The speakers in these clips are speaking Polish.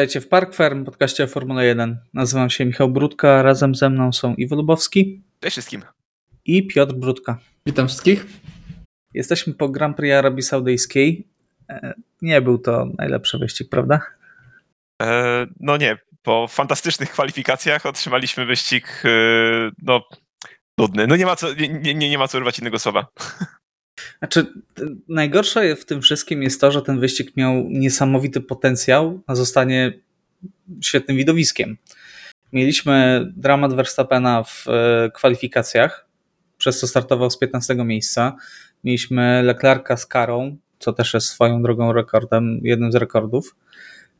Witajcie w Park Firm, podcaście Formuła 1. Nazywam się Michał Brudka, razem ze mną są Iwo Lubowski. Cześć wszystkim. I Piotr Brudka. Witam wszystkich. Jesteśmy po Grand Prix Arabii Saudyjskiej. E, nie był to najlepszy wyścig, prawda? E, no nie, po fantastycznych kwalifikacjach otrzymaliśmy wyścig e, no, nudny. No nie ma co, nie, nie, nie ma co używać innego słowa. Znaczy, najgorsze w tym wszystkim jest to, że ten wyścig miał niesamowity potencjał na zostanie świetnym widowiskiem. Mieliśmy dramat Verstappena w e, kwalifikacjach, przez co startował z 15 miejsca. Mieliśmy Leclerca z karą, co też jest swoją drogą rekordem, jednym z rekordów.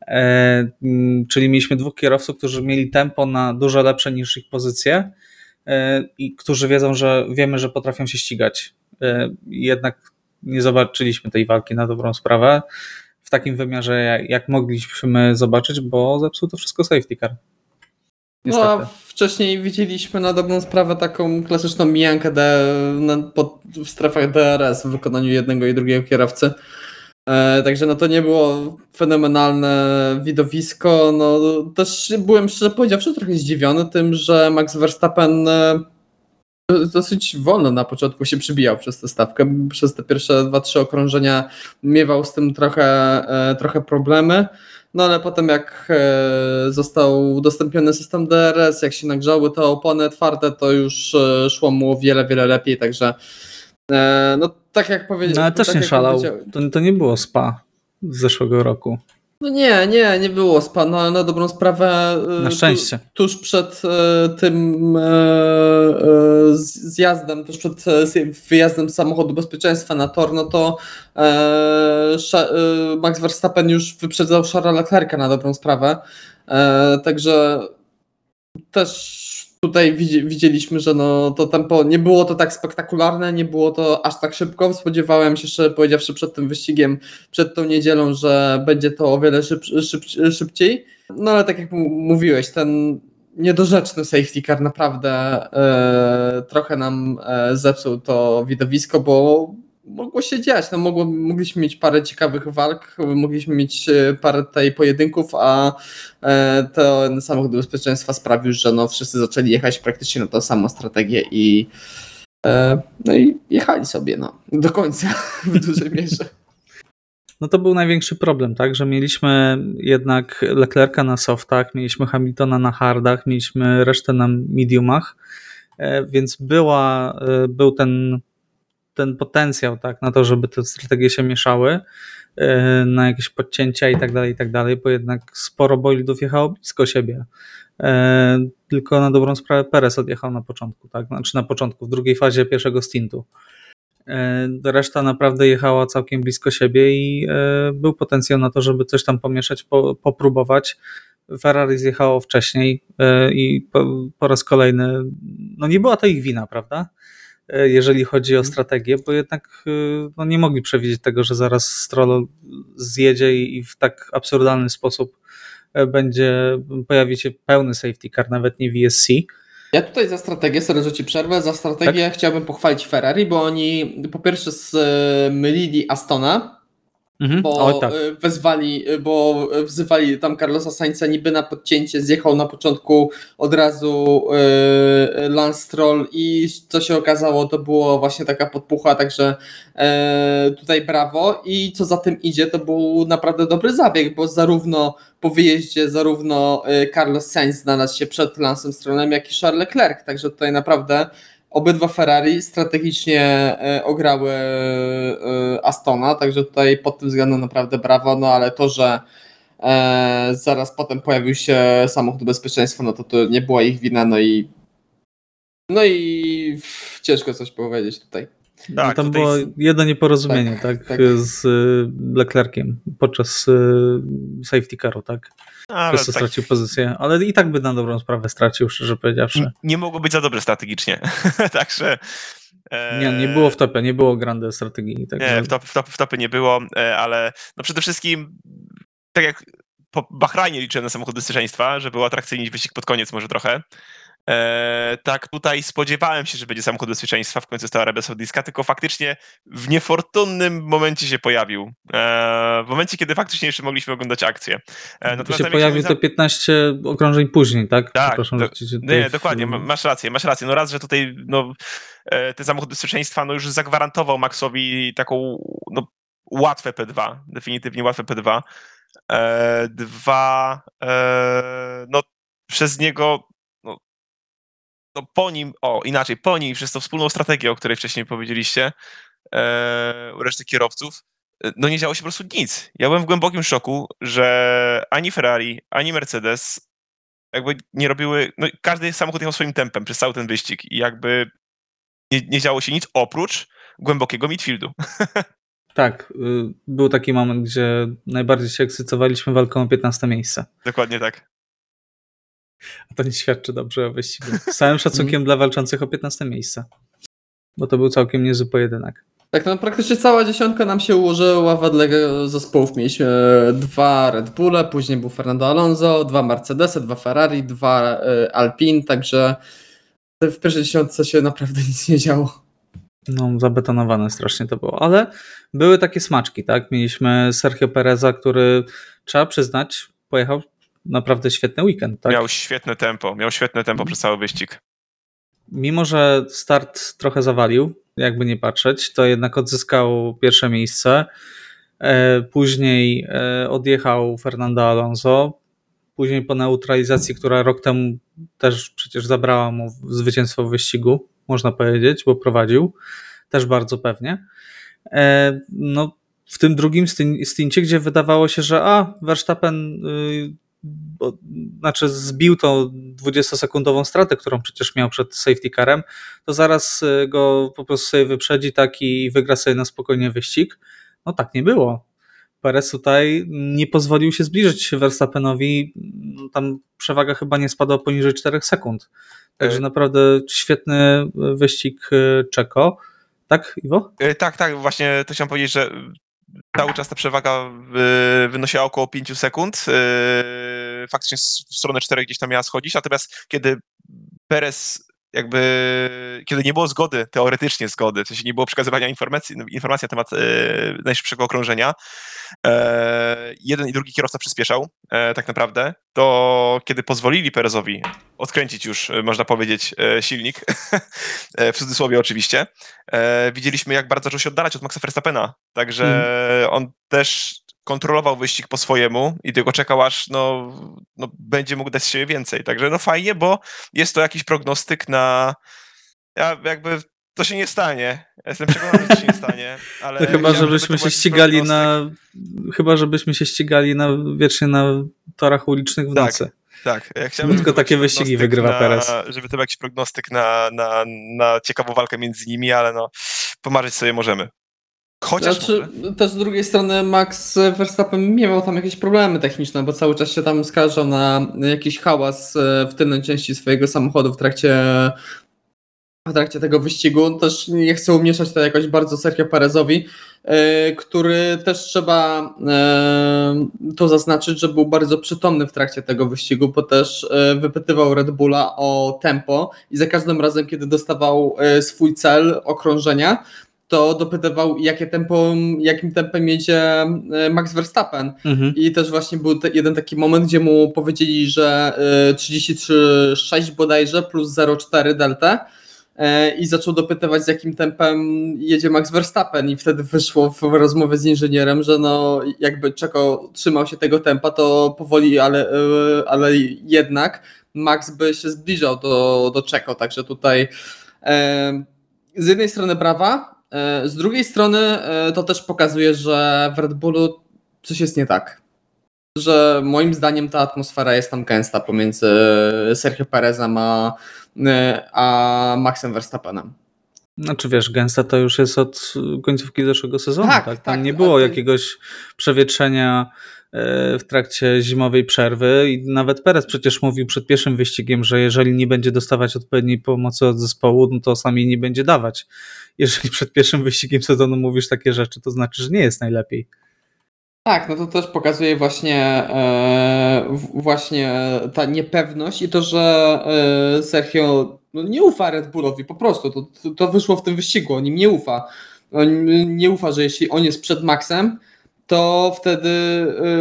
E, czyli mieliśmy dwóch kierowców, którzy mieli tempo na dużo lepsze niż ich pozycje e, i którzy wiedzą, że wiemy, że potrafią się ścigać. E, jednak nie zobaczyliśmy tej walki na dobrą sprawę w takim wymiarze, jak mogliśmy zobaczyć, bo zepsuł to wszystko safety car. Niestety. No, a wcześniej widzieliśmy na dobrą sprawę taką klasyczną mijankę D, na, pod, w strefach DRS w wykonaniu jednego i drugiego kierowcy. E, także no to nie było fenomenalne widowisko. No, też byłem szczerze powiedziawszy trochę zdziwiony tym, że Max Verstappen e, dosyć wolno na początku się przybijał przez tę stawkę. Przez te pierwsze dwa, trzy okrążenia miewał z tym trochę, e, trochę problemy. No ale potem jak e, został udostępniony system DRS, jak się nagrzały te opony twarde, to już e, szło mu o wiele, wiele lepiej, także no tak jak powiedziałem. No ale też tak nie szalał, to, to nie było spa z zeszłego roku. No nie, nie, nie było spa, no ale na dobrą sprawę. Y, na szczęście. Tu, tuż przed y, tym y, zjazdem, tuż przed wyjazdem samochodu bezpieczeństwa na tor, no to Max Verstappen już wyprzedzał Charlesa Leclerca na dobrą sprawę. Także też tutaj widzieliśmy, że no, to tempo nie było to tak spektakularne, nie było to aż tak szybko. Spodziewałem się, szczerze powiedziawszy, przed tym wyścigiem, przed tą niedzielą, że będzie to o wiele szyb, szyb, szybciej. No ale tak jak mówiłeś, ten niedorzeczny safety car naprawdę e, trochę nam e, zepsuł to widowisko, bo mogło się dziać. No, mogło, mogliśmy mieć parę ciekawych walk, mogliśmy mieć e, parę tej pojedynków, a e, ten samochód bezpieczeństwa sprawił, że no, wszyscy zaczęli jechać praktycznie na tą samą strategię i e, no i jechali sobie no, do końca w dużej mierze. No to był największy problem, tak, że mieliśmy jednak Leclerca na softach, mieliśmy Hamiltona na hardach, mieliśmy resztę na mediumach, więc była, był ten ten potencjał tak, na to, żeby te strategie się mieszały, e, na jakieś podcięcia i tak dalej, i tak dalej, bo jednak sporo bolidów jechało blisko siebie. E, tylko na dobrą sprawę Perez odjechał na początku, tak? Znaczy na początku, w drugiej fazie pierwszego stintu. E, reszta naprawdę jechała całkiem blisko siebie i był potencjał na to, żeby coś tam pomieszać, popróbować. Ferrari zjechało wcześniej i po, po raz kolejny, no nie była to ich wina, prawda? E, jeżeli chodzi o mhm. strategię, bo jednak e, no, nie mogli przewidzieć tego, że zaraz Stroll zjedzie i w tak absurdalny sposób e, będzie, pojawi się pełny safety car, nawet nie VSC. Ja tutaj za strategię, sorry, że ci przerwę, za strategię tak? chciałbym pochwalić Ferrari, bo oni po pierwsze zmylili Astona, Mhm. Bo o, tak. Y, wezwali, y, bo wzywali tam Carlosa Sainza niby na podcięcie, zjechał na początku od razu yy, Lance Stroll i co się okazało, to było właśnie taka podpucha, także yy, tutaj brawo i co za tym idzie, to był naprawdę dobry zabieg, bo zarówno po wyjeździe zarówno Carlos Sainz znalazł się przed Lancem Strollem, jak i Charles Leclerc, także tutaj naprawdę Obydwa Ferrari strategicznie e, ograły e, Astona, także tutaj pod tym względem naprawdę brawo, no ale to, że e, zaraz potem pojawił się samochód bezpieczeństwa, no to to nie była ich wina, no i no i ciężko coś powiedzieć tutaj. Tak, no tam było jedno nieporozumienie, tak, tak, tak, z Leclerciem podczas safety caru, tak? Ale tak... stracił pozycję, ale i tak by na dobrą sprawę stracił, szczerze powiedziawszy. Nie mogło być za dobre strategicznie, także... E... Nie, nie było w topie, nie było grande strategii. Tak nie, w, top, w, top, w topie nie było, e, ale no przede wszystkim, tak jak po Bahrajnie liczyłem na samochód bezpieczeństwa, że był atrakcyjny wyścig pod koniec może trochę, E, tak, tutaj spodziewałem się, że będzie samochód bezpieczeństwa, w końcu stała Arabia Saudyjska, tylko faktycznie w niefortunnym momencie się pojawił. E, w momencie, kiedy faktycznie jeszcze mogliśmy oglądać akcję. E, natomiast się pojawił to 15 okrążeń później, tak? Tak, do, nie, dokładnie, masz rację, masz rację. No raz, że tutaj no, e, ten samochód bezpieczeństwa no, już zagwarantował Maxowi taką no, łatwe P2, definitywnie łatwe P2. E, dwa, no przez niego no po nim, o inaczej, po nim przez tą wspólną strategię, o której wcześniej powiedzieliście, e, u reszty kierowców, e, no nie działo się po prostu nic. Ja byłem w głębokim szoku, że ani Ferrari, ani Mercedes jakby nie robiły, no każdy samochód jechał swoim tempem przez cały ten wyścig i jakby nie, nie działo się nic oprócz głębokiego midfieldu. Tak, y, był taki moment, gdzie najbardziej się ekscytowaliśmy walką o 15 miejsce. Dokładnie tak. A to nie świadczy dobrze o wyścigu. Z całym szacunkiem dla walczących o 15 miejsce. Bo to był całkiem niezły pojedynek. Tak, no praktycznie cała dziesiątka nam się ułożyła wedle zespołów. Mieliśmy dwa Red Bulle, później był Fernando Alonso, dwa Mercedesy, dwa Ferrari, dwa e, Alpine, także w pierwszej dziesiątce się naprawdę nic nie działo. No, zabetonowane strasznie to było, ale były takie smaczki, tak? Mieliśmy Sergio Pereza, który trzeba przyznać, pojechał naprawdę świetny weekend. Tak? Miał świetne tempo, miał świetne tempo przez cały wyścig. Mimo, że start trochę zawalił, jakby nie patrzeć, to jednak odzyskał pierwsze miejsce. E, później e, odjechał Fernando Alonso. Później po neutralizacji, która rok temu też przecież zabrała mu zwycięstwo w wyścigu, można powiedzieć, bo prowadził też bardzo pewnie. E, no, w tym drugim stincie, gdzie wydawało się, że a, Verstappen y, bo, znaczy zbił tą 20-sekundową stratę, którą przecież miał przed safety carem, to zaraz y, go po prostu sobie wyprzedzi tak i wygra sobie na spokojnie wyścig. No tak nie było. Perez tutaj nie pozwolił się zbliżyć Verstappenowi, tam przewaga chyba nie spadła poniżej 4 sekund. Także e. naprawdę świetny wyścig y, Czeko. Tak, Iwo? E, tak, tak, właśnie to chciałem powiedzieć, że cały czas ta przewaga wynosiła około 5 sekund. Faktycznie w stronę 4 gdzieś tam miała schodzić, natomiast kiedy Perez jakby, kiedy nie było zgody, teoretycznie zgody, w sensie nie było przekazywania informacji, informacji na temat e, najszybszego okrążenia, e, jeden i drugi kierowca przyspieszał e, tak naprawdę, to kiedy pozwolili Perezowi odkręcić już, e, można powiedzieć, e, silnik, e, w cudzysłowie oczywiście, widzieliśmy jak bardzo zaczął się oddalać od Maxa Verstappena, także mm. on też kontrolował wyścig po swojemu i tylko czekał, aż no, no, będzie mógł dać z siebie więcej. Także no fajnie, bo jest to jakiś prognostyk na ja jakby to się nie stanie. Ja jestem przekonany, że to się nie stanie. Ale no chyba, żebyśmy się ścigali na. Chyba, żebyśmy się ścigali na wiecznie na torach ulicznych w tak, nocy. Tak, ja chciałbym. Tylko takie wyścigi wygrywa na, Perez. Żeby to był jakiś prognostyk na, na, na ciekawą walkę między nimi, ale no, pomarzyć sobie możemy. Chociaż znaczy, też z drugiej strony Max Verstappen miał tam jakieś problemy techniczne, bo cały czas się tam skarżał na jakiś hałas e, w tylnej części swojego samochodu w trakcie w trakcie tego wyścigu. Też nie chcę umieszać to jakoś bardzo Sergio Perezowi, e, który też trzeba e, to zaznaczyć, że był bardzo przytomny w trakcie tego wyścigu, bo też wypytywał Red Bulla o tempo i za każdym razem, kiedy dostawał swój cel okrążenia, to dopytywał, jakie tempo, jakim tempem jedzie e, Max Verstappen. Mhm. I też właśnie był te, jeden taki moment, gdzie mu powiedzieli, że 33,6 e, bodajże plus 0,4 delta e, i zaczął dopytywać, z jakim tempem jedzie Max Verstappen i wtedy wyszło w rozmowie z inżynierem, że no jakby Czeko trzymał się tego tempa, to powoli, ale, ale jednak Max by się zbliżał do, do Czeko, także tutaj z jednej strony brawa, z drugiej strony e, to też pokazuje, że w Red Bullu coś jest nie tak. Że moim zdaniem ta atmosfera jest tam gęsta pomiędzy Sergio Perezem a, e, a Maxem Verstappenem. Znaczy wiesz, gęsta to już jest od końcówki zeszłego sezonu. Tak, tak? Tam tak, nie było jakiegoś przewietrzenia w trakcie zimowej przerwy i nawet Perez przecież mówił przed pierwszym wyścigiem, że jeżeli nie będzie dostawać odpowiedniej pomocy od zespołu, no to sami nie będzie dawać jeżeli przed pierwszym wyścigiem sezonu mówisz takie rzeczy, to znaczy, że nie jest najlepiej. Tak, no to też pokazuje właśnie, e, właśnie ta niepewność i to, że e, Sergio no nie ufa Red Bullowi, po prostu. To, to wyszło w tym wyścigu, on im nie ufa. On nie ufa, że jeśli on jest przed Maxem, to wtedy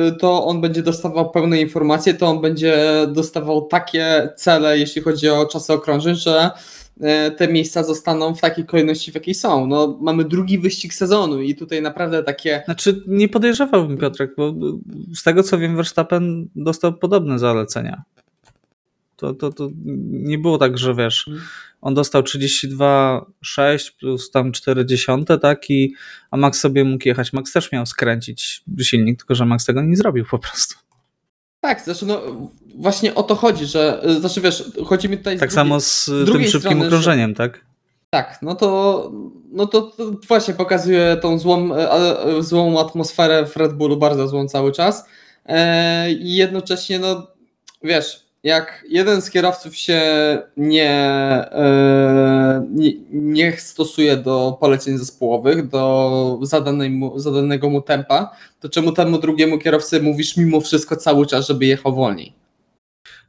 y, to on będzie dostawał pełne informacje, to on będzie dostawał takie cele, jeśli chodzi o czasy okrążeń, że y, te miejsca zostaną w takiej kolejności, w jakiej są. No, mamy drugi wyścig sezonu i tutaj naprawdę takie. Znaczy, nie podejrzewałbym Piotrek, bo z tego co wiem, Verstappen dostał podobne zalecenia. To, to, to nie było tak, że wiesz, mhm. On dostał 32,6 plus tam 40, tak, i, a Max sobie mógł jechać. Max też miał skręcić silnik, tylko że Max tego nie zrobił po prostu. Tak, zresztą no, właśnie o to chodzi, że, znaczy wiesz, chodzi mi tutaj... Tak z samo z, z tym szybkim strony, okrążeniem, że, tak? Tak, no to, no to, to, właśnie pokazuje tą złą, e, złą atmosferę w Red Bullu, bardzo złą cały czas e, i jednocześnie, no wiesz, jak jeden z kierowców się nie, e, nie, nie, stosuje do poleceń zespołowych, do zadanej zadanego mu tempa, to czemu temu drugiemu kierowcy mówisz mimo wszystko cały czas, żeby jechał wolniej?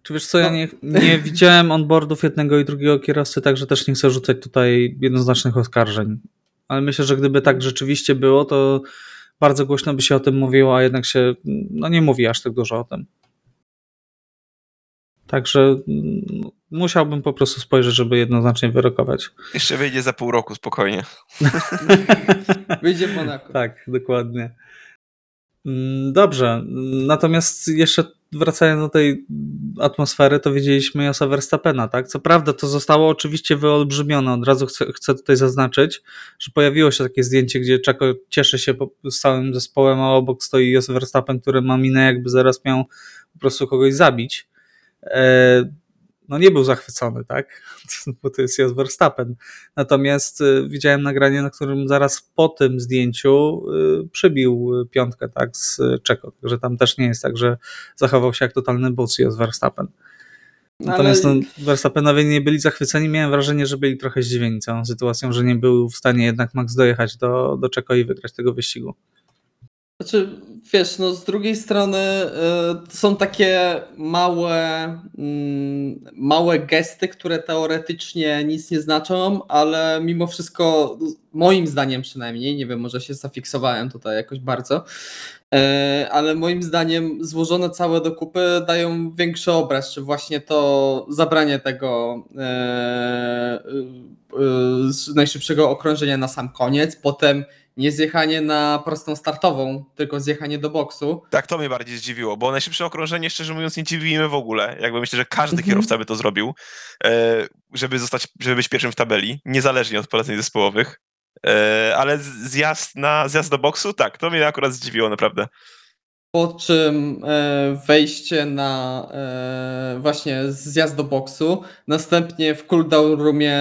Czy wiesz co, ja no. nie, nie widziałem onboardów jednego i drugiego kierowcy, także też nie chcę rzucać tutaj jednoznacznych oskarżeń. Ale myślę, że gdyby tak rzeczywiście było, to bardzo głośno by się o tym mówiło, a jednak się no nie mówi aż tak dużo o tym. Także mm, musiałbym po prostu spojrzeć, żeby jednoznacznie wyrokować. Jeszcze wyjdzie za pół roku spokojnie. wyjdzie w Monaco. Tak, dokładnie. Mm, dobrze, natomiast jeszcze wracając do tej atmosfery, to widzieliśmy Josa Verstappena, tak? Co prawda to zostało oczywiście wyolbrzymione, od razu chcę, chcę tutaj zaznaczyć, że pojawiło się takie zdjęcie, gdzie Czako cieszy się z całym zespołem, a obok stoi Jos Verstappen, który ma minę jakby zaraz miał po prostu kogoś zabić. E, no nie był zachwycony, tak? Bo to jest Jos Verstappen. Natomiast e, widziałem nagranie, na którym zaraz po tym zdjęciu e, przybił piątkę, tak, z Czeko. Także tam też nie jest tak, że zachował się jak totalny boots Jos Verstappen. Natomiast Ale... no, Verstappenowie nie byli zachwyceni. Miałem wrażenie, że byli trochę zdziwieni całą sytuacją, że nie był w stanie jednak Max dojechać do, do Czeko i wygrać tego wyścigu. Znaczy, wiesz, no z drugiej strony y, są takie małe, y, małe gesty, które teoretycznie nic nie znaczą, ale mimo wszystko, moim zdaniem przynajmniej, nie wiem, może się zafiksowałem tutaj jakoś bardzo, y, ale moim zdaniem złożone całe do kupy dają większy obraz, czy właśnie to zabranie tego najszybszego okrążenia na sam koniec, potem nie zjechanie na prostą startową, tylko zjechanie do boksu. Tak, to mnie bardziej zdziwiło, bo najszybsze okrążenie, szczerze mówiąc, nie dziwimy w ogóle. Jakby myślę, że każdy mhm. kierowca by to zrobił, e, żeby zostać, żeby być pierwszym w tabeli, niezależnie od poleceń zespołowych. E, ale zjazd, na, zjazd do boksu, tak, to mnie akurat zdziwiło naprawdę. Po czym e, wejście na właśnie zjazd do boksu, następnie w cooldown roomie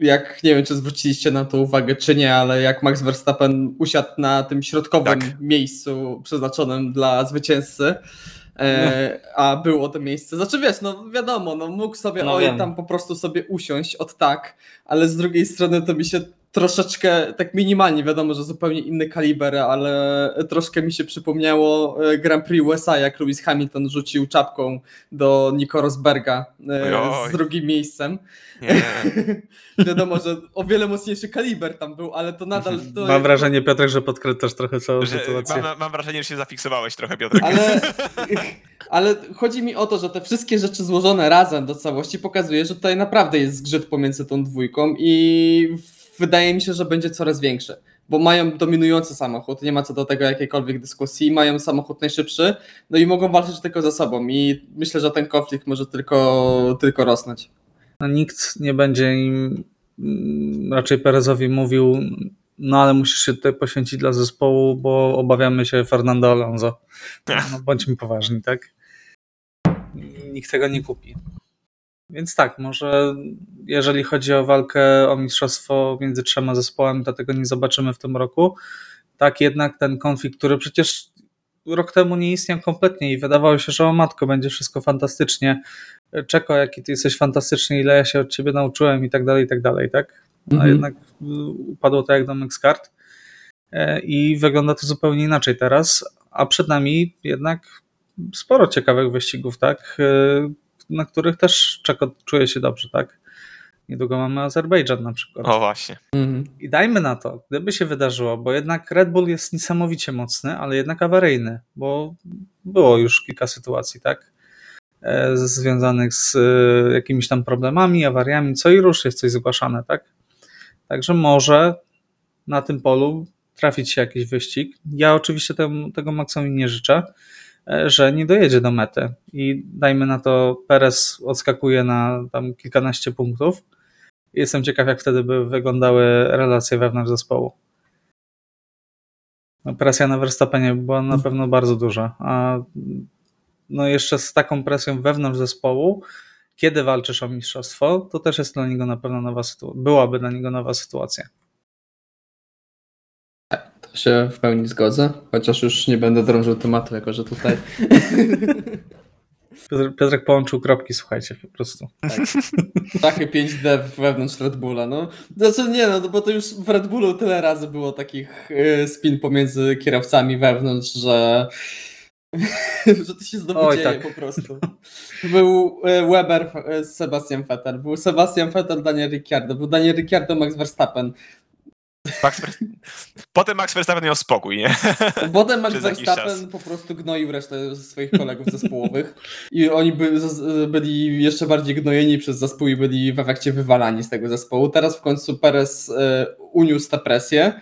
jak nie wiem, czy zwróciliście na to uwagę, czy nie, ale jak Max Verstappen usiadł na tym środkowym tak. miejscu przeznaczonym dla zwycięzcy, e, no. a było to miejsce. Znaczy wiesz, no wiadomo, no mógł sobie no, oj, tam po prostu sobie usiąść od tak, ale z drugiej strony to mi się troszeczkę, tak minimalnie, wiadomo, że zupełnie inny kaliber, ale troszkę mi się przypomniało e, Grand Prix USA, jak Lewis Hamilton rzucił czapką do Nico Rosberga e, z drugim miejscem. wiadomo, że o wiele mocniejszy kaliber tam był, ale to nadal... To mam wrażenie, Piotr, że podkreślasz trochę całą że, sytuację. Mam, mam, wrażenie, że się zafiksowałeś trochę, Piotr. Ale, ale chodzi mi o to, że te wszystkie rzeczy złożone razem do całości pokazuje, że tutaj naprawdę jest zgrzyt pomiędzy tą dwójką i wydaje mi się, że będzie coraz większy, bo mają dominujący samochód, nie ma co do tego jakiejkolwiek dyskusji, mają samochód najszybszy, no i mogą walczyć tylko ze sobą i myślę, że ten konflikt może tylko, tylko rosnąć. No, nikt nie będzie im mm, raczej Perezowi mówił, no ale musisz się tutaj poświęcić dla zespołu, bo obawiamy się Fernando Alonso. No, bądźmy poważni, tak? Nikt tego nie kupi. Więc tak, może jeżeli chodzi o walkę o mistrzostwo między trzema zespołami, to tego nie zobaczymy w tym roku. Tak jednak ten konflikt, który przecież rok temu nie istniał kompletnie i wydawało się, że o matko, będzie wszystko fantastycznie. Czeko, jaki ty jesteś fantastyczny, ile ja się od ciebie nauczyłem i tak dalej, i tak dalej, tak? A mhm. jednak upadło to jak domek z kart. i wygląda to zupełnie inaczej teraz, a przed nami jednak sporo ciekawych wyścigów, tak, na których też Czeko czuje się dobrze, tak. Niedługo mamy Azerbejdżan na przykład. O właśnie. Mhm. I dajmy na to, gdyby się wydarzyło, bo jednak Red Bull jest niesamowicie mocny, ale jednak awaryjny, bo było już kilka sytuacji, tak? E, związanych z e, jakimiś tam problemami, awariami, co i rusz jest coś zgłaszane, tak? Także może na tym polu trafić się jakiś wyścig. Ja oczywiście temu, tego Maxowi nie życzę, że nie dojedzie do mety i dajmy na to Perez odskakuje na tam kilkanaście punktów, Jestem ciekaw, jak wtedy by wyglądały relacje wewnątrz zespołu. No, presja na Verstappenie była na pewno bardzo duża, a no jeszcze z taką presją wewnątrz zespołu, kiedy walczysz o mistrzostwo, to też jest dla niego na pewno nowa sytuacja. Byłaby dla niego nowa sytuacja. Się w pełni zgodzę, chociaż już nie będę drążył tematu, jako że tutaj Piotr, Piotrek połączył kropki, słuchajcie, po prostu. Tak. Takie 5D wewnątrz Red Bulla, no. Znaczy nie, no bo to już w Red Bullu tyle razy było takich y, spin pomiędzy kierowcami wewnątrz, że że to się znowu Oj, dzieje tak. po prostu. Był y, Weber z y, Sebastian Vettel, był Sebastian Vettel, Daniel Ricciardo, był Daniel Ricciardo, Max Verstappen. Max Potem Max Verstappen miał spokój, nie? Potem Max Verstappen po prostu gnoił resztę swoich kolegów zespołowych i oni by, byli jeszcze bardziej gnojeni przez zespół i byli w efekcie wywalani z tego zespołu. Teraz w końcu Perez e, uniósł tę presję.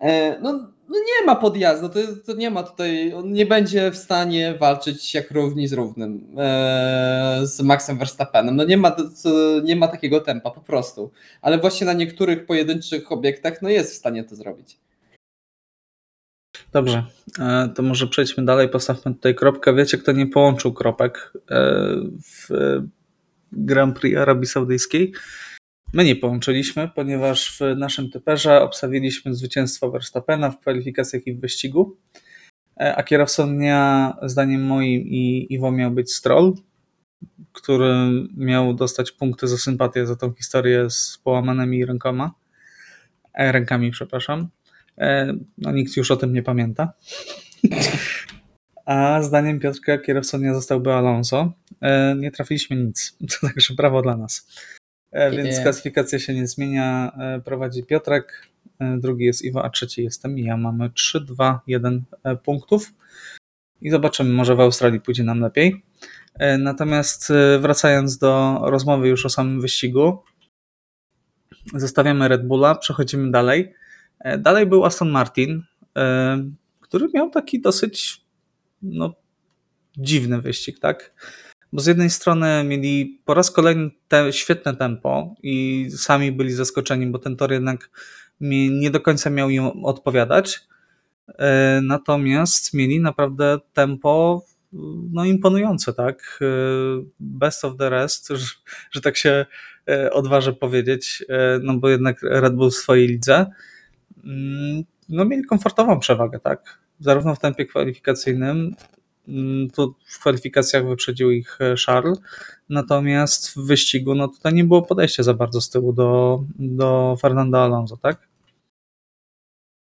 E, no, no nie ma podjazdu, to, to, nie ma tutaj, on nie będzie w stanie walczyć jak równi z równym e, z Maxem Verstappenem. No nie ma, nie ma takiego tempa po prostu. Ale właśnie na niektórych pojedynczych obiektach no jest w stanie to zrobić. Dobrze, e, to może przejdźmy dalej, postawmy tutaj kropkę. Wiecie, kto nie połączył kropek e, w Grand Prix Arabii Saudyjskiej? My nie połączyliśmy, ponieważ w naszym typerze obstawiliśmy zwycięstwo Verstappena w kwalifikacjach i w wyścigu, e, a kierowcą dnia, zdaniem moim i Iwo, miał być Stroll, który miał dostać punkty za sympatię za tą historię z połamanymi rękoma, e, rękami, przepraszam. E, no, nikt już o tym nie pamięta. A zdaniem Piotrka kierowcą dnia zostałby Alonso. Nie trafiliśmy nic, także brawo dla nas. E, więc klasyfikacja się nie zmienia. E, prowadzi Piotrek, e, drugi jest Iwo, a trzeci jestem ja. Mamy 3, 2, 1 punktów i zobaczymy, może w Australii pójdzie nam lepiej. Natomiast wracając do rozmowy już o samym wyścigu, zostawiamy Red Bulla, przechodzimy dalej. Dalej był Aston Martin, który miał taki dosyć no, dziwny wyścig, tak? Bo z jednej strony mieli po raz kolejny te świetne tempo i sami byli zaskoczeni, bo ten tor jednak nie do końca miał im odpowiadać. E, natomiast mieli naprawdę tempo no, imponujące, tak? E, best of the rest, że, że tak się e, odważę powiedzieć, no bo jednak Red Bull w swojej lidze mm, no, mieli komfortową przewagę, tak? Zarówno w tempie kwalifikacyjnym, w kwalifikacjach wyprzedził ich e, Charles, natomiast w wyścigu no tutaj nie było podejścia za bardzo z tyłu do, do Fernanda Alonso, tak?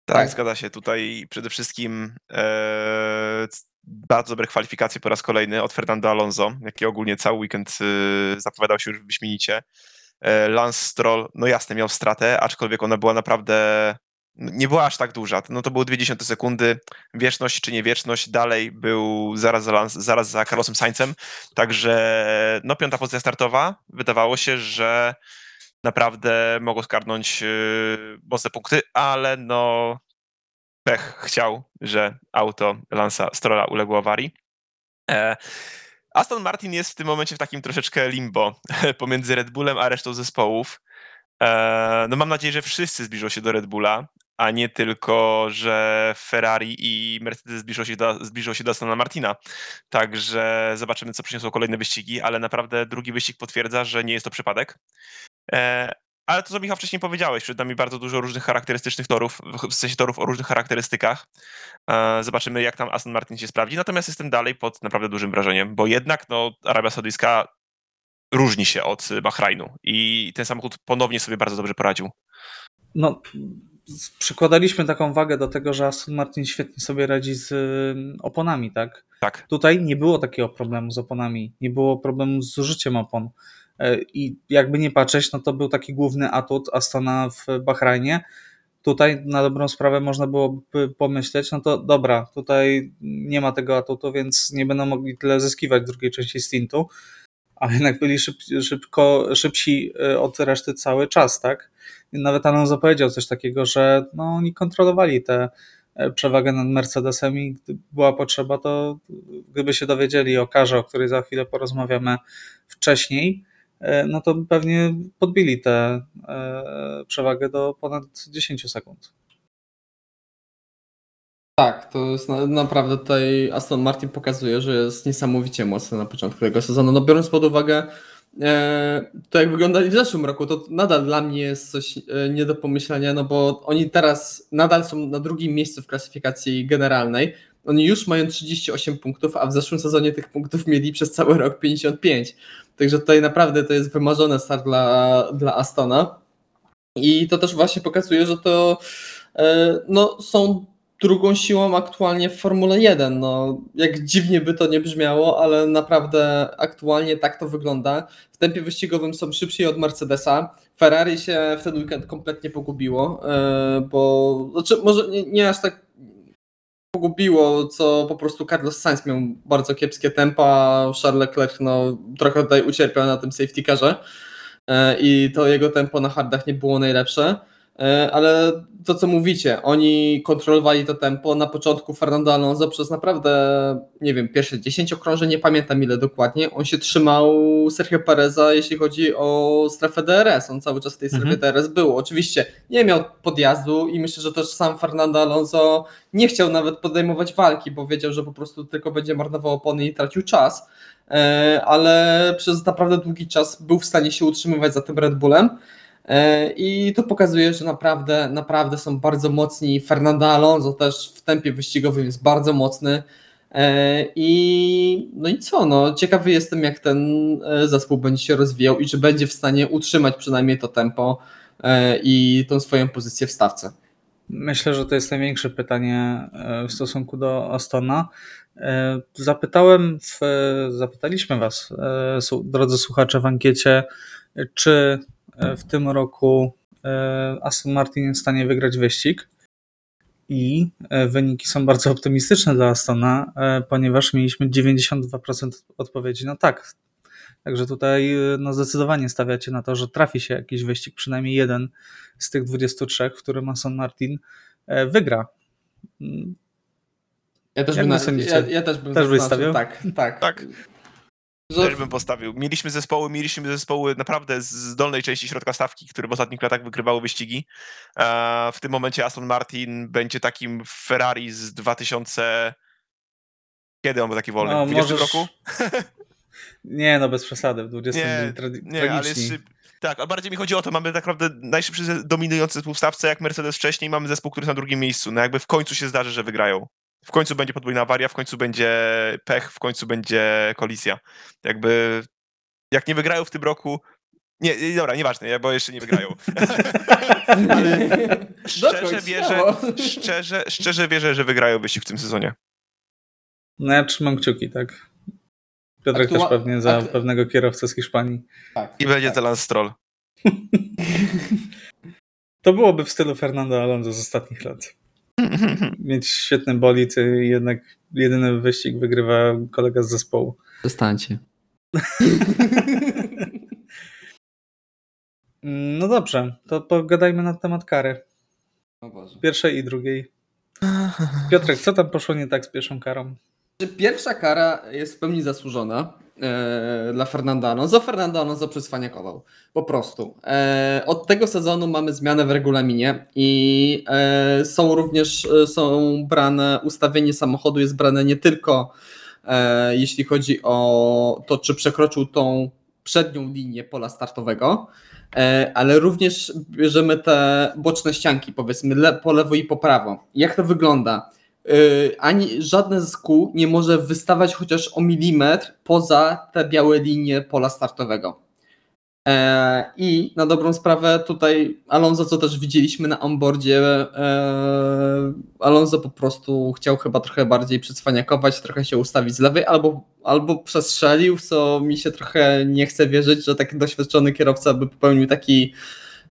Tak, tak, zgadza się. Tutaj przede wszystkim e, bardzo dobre kwalifikacje po raz kolejny od Fernando Alonso, jaki ogólnie cały weekend e, zapowiadał się już wyśmienicie. E, Lance Stroll, no jasne, miał stratę, aczkolwiek ona była naprawdę nie była aż tak duża. No to było 20 sekundy. Wieczność czy niewieczność dalej był zaraz za, zaraz za Carlosem Saincem. Także no piąta pozycja startowa. Wydawało się, że naprawdę mogło skarnąć yy, mocne punkty, ale no pech chciał, że auto Lansa Strolla uległo awarii. E, Aston Martin jest w tym momencie w takim troszeczkę limbo pomiędzy Red Bullem a resztą zespołów. E, no mam nadzieję, że wszyscy zbliżą się do Red Bulla, a nie tylko, że Ferrari i Mercedes zbliżą się do, zbliżą się do Astona Martina. Także zobaczymy, co przyniosą kolejne wyścigi, ale naprawdę drugi wyścig potwierdza, że nie jest to przypadek. E, ale to, co Michał wcześniej powiedziałeś, przed nami bardzo dużo różnych charakterystycznych torów, w sensie torów o różnych charakterystykach. E, zobaczymy, jak tam Aston Martin się sprawdzi. Natomiast jestem dalej pod naprawdę dużym wrażeniem, bo jednak no, Arabia Saudyjska różni się od Bahrajnu i ten samochód ponownie sobie bardzo dobrze poradził. No, przykładaliśmy taką wagę do tego, że Aston Martin świetnie sobie radzi z oponami, tak? Tak. Tutaj nie było takiego problemu z oponami, nie było problemu z zużyciem opon. I jakby nie patrzeć, no to był taki główny atut Astona w Bahrajnie, tutaj na dobrą sprawę można byłoby pomyśleć, no to dobra, tutaj nie ma tego atutu, więc nie będą mogli tyle zyskiwać w drugiej części stintu, a jednak byli szyb, szybko, szybsi y, od reszty cały czas, tak? Nawet Alonso powiedział coś takiego, że no, oni kontrolowali tę e, przewagę nad Mercedesem i gdy była potrzeba, to gdyby się dowiedzieli o karze, o której za chwilę porozmawiamy wcześniej, E, no to pewnie podbili tę e, przewagę do ponad 10 sekund. Tak, to jest na, naprawdę tutaj Aston Martin pokazuje, że jest niesamowicie mocny na początku tego sezonu. No biorąc pod uwagę to jak wyglądali w zeszłym roku, to nadal dla mnie jest coś e, nie do pomyślenia, no bo oni teraz nadal są na drugim miejscu w klasyfikacji generalnej. Oni już mają 38 punktów, a w zeszłym sezonie tych punktów mieli przez cały rok 55. Także tutaj naprawdę to jest wymarzony start dla, dla Astona. I to też właśnie pokazuje, że to e, no, są drugą siłą aktualnie w Formule 1. No, jak dziwnie by to nie brzmiało, ale naprawdę aktualnie tak to wygląda. W tempie wyścigowym są szybsi od Mercedesa. Ferrari się w ten weekend kompletnie pogubiło, e, bo znaczy może nie, nie aż tak pogubiło, co po prostu Carlos Sainz miał bardzo kiepskie tempa, Charles Leclerc no, trochę tutaj ucierpiał na tym safety carze e, i to jego tempo na hardach nie było najlepsze. E, ale to co mówicie, oni kontrolowali to tempo. Na początku Fernando Alonso przez naprawdę, nie wiem, pierwsze 10 okrążeń, nie pamiętam ile dokładnie, on się trzymał Sergio Pereza, jeśli chodzi o strefę DRS. On cały czas w tej strefie mhm. DRS był. Oczywiście nie miał podjazdu i myślę, że też sam Fernando Alonso nie chciał nawet podejmować walki, bo wiedział, że po prostu tylko będzie marnował opony i tracił czas. E, ale przez naprawdę długi czas był w stanie się utrzymywać za tym Red Bullem. E, I to pokazuje, że naprawdę, naprawdę są bardzo mocni. Fernando Alonso też w tempie wyścigowym jest bardzo mocny. E, I no i co? No, ciekawy jestem, jak ten e, zespół będzie się rozwijał i czy będzie w stanie utrzymać przynajmniej to tempo i tą swoją pozycję w stawce. Myślę, że to jest największe pytanie w stosunku do Astona. Zapytałem, w, zapytaliśmy Was, drodzy słuchacze, w ankiecie, czy w tym roku e, Aston Martin jest w stanie wygrać wyścig i e, wyniki są bardzo optymistyczne dla Astona, ponieważ mieliśmy 92% odpowiedzi na tak. Także tutaj no zdecydowanie stawiacie na to, że trafi się jakiś wyścig, przynajmniej jeden z tych 23, w którym Aston Martin wygra. Ja też, bym, na, ja, ja, też bym też stawiał? Tak, tak. tak. Też bym postawił. Mieliśmy zespoły, mieliśmy zespoły naprawdę z dolnej części środka stawki, które w ostatnich latach wygrywały wyścigi. W tym momencie Aston Martin będzie takim Ferrari z 2000... Kiedy on był taki wolny? No, w 20 możesz... roku? nie, no bez przesady, w 20 nie, tra- nie, ale szyb... Tak, a bardziej mi chodzi o to, mamy tak naprawdę najszybszy dominujący zespół w stawce, jak Mercedes wcześniej, mamy zespół, który jest na drugim miejscu. No jakby w końcu się zdarzy, że wygrają w końcu będzie podwójna awaria, w końcu będzie pech, w końcu będzie kolizja. Jakby, jak nie wygrają w tym roku, nie, dobra, nieważne, bo jeszcze nie wygrają. Ale szczerze wierzę, szczerze, szczerze wierzę, że wygrają wyścig w tym sezonie. No ja trzymam kciuki, tak. Piotrek Aktua... też pewnie za pewnego kierowcę z Hiszpanii. Tak, I będzie tak. to Lance Stroll. to byłoby w stylu Fernando Alonso z ostatnich lat. mieć świetny bolid i jednak jedyny wyścig wygrywa kolega z zespołu. Zostańcie. no dobrze, to pogadajmy na temat kary. Pierwszej i drugiej. Piotrek, co tam poszło nie tak z pierwszą karą? Pierwsza kara jest w pełni zasłużona e, dla Fernando Alonso. Fernando Alonso przyswaniakował. Po prostu. E, od tego sezonu mamy zmianę w regulaminie i e, są również e, są brane, ustawienie samochodu jest brane nie tylko e, jeśli chodzi o to, czy przekroczył tą przednią linię pola startowego, e, ale również bierzemy te boczne ścianki, powiedzmy le, po lewo i po prawo. Jak to wygląda? Y, ani żadne z kół nie może wystawać chociaż o milimetr poza te białe linie pola startowego. E, I na dobrą sprawę tutaj Alonso, co też widzieliśmy na onboardzie, e, Alonso po prostu chciał chyba trochę bardziej przycwaniakować, trochę się ustawić z lewej, albo, albo przestrzelił, co mi się trochę nie chce wierzyć, że taki doświadczony kierowca by popełnił taki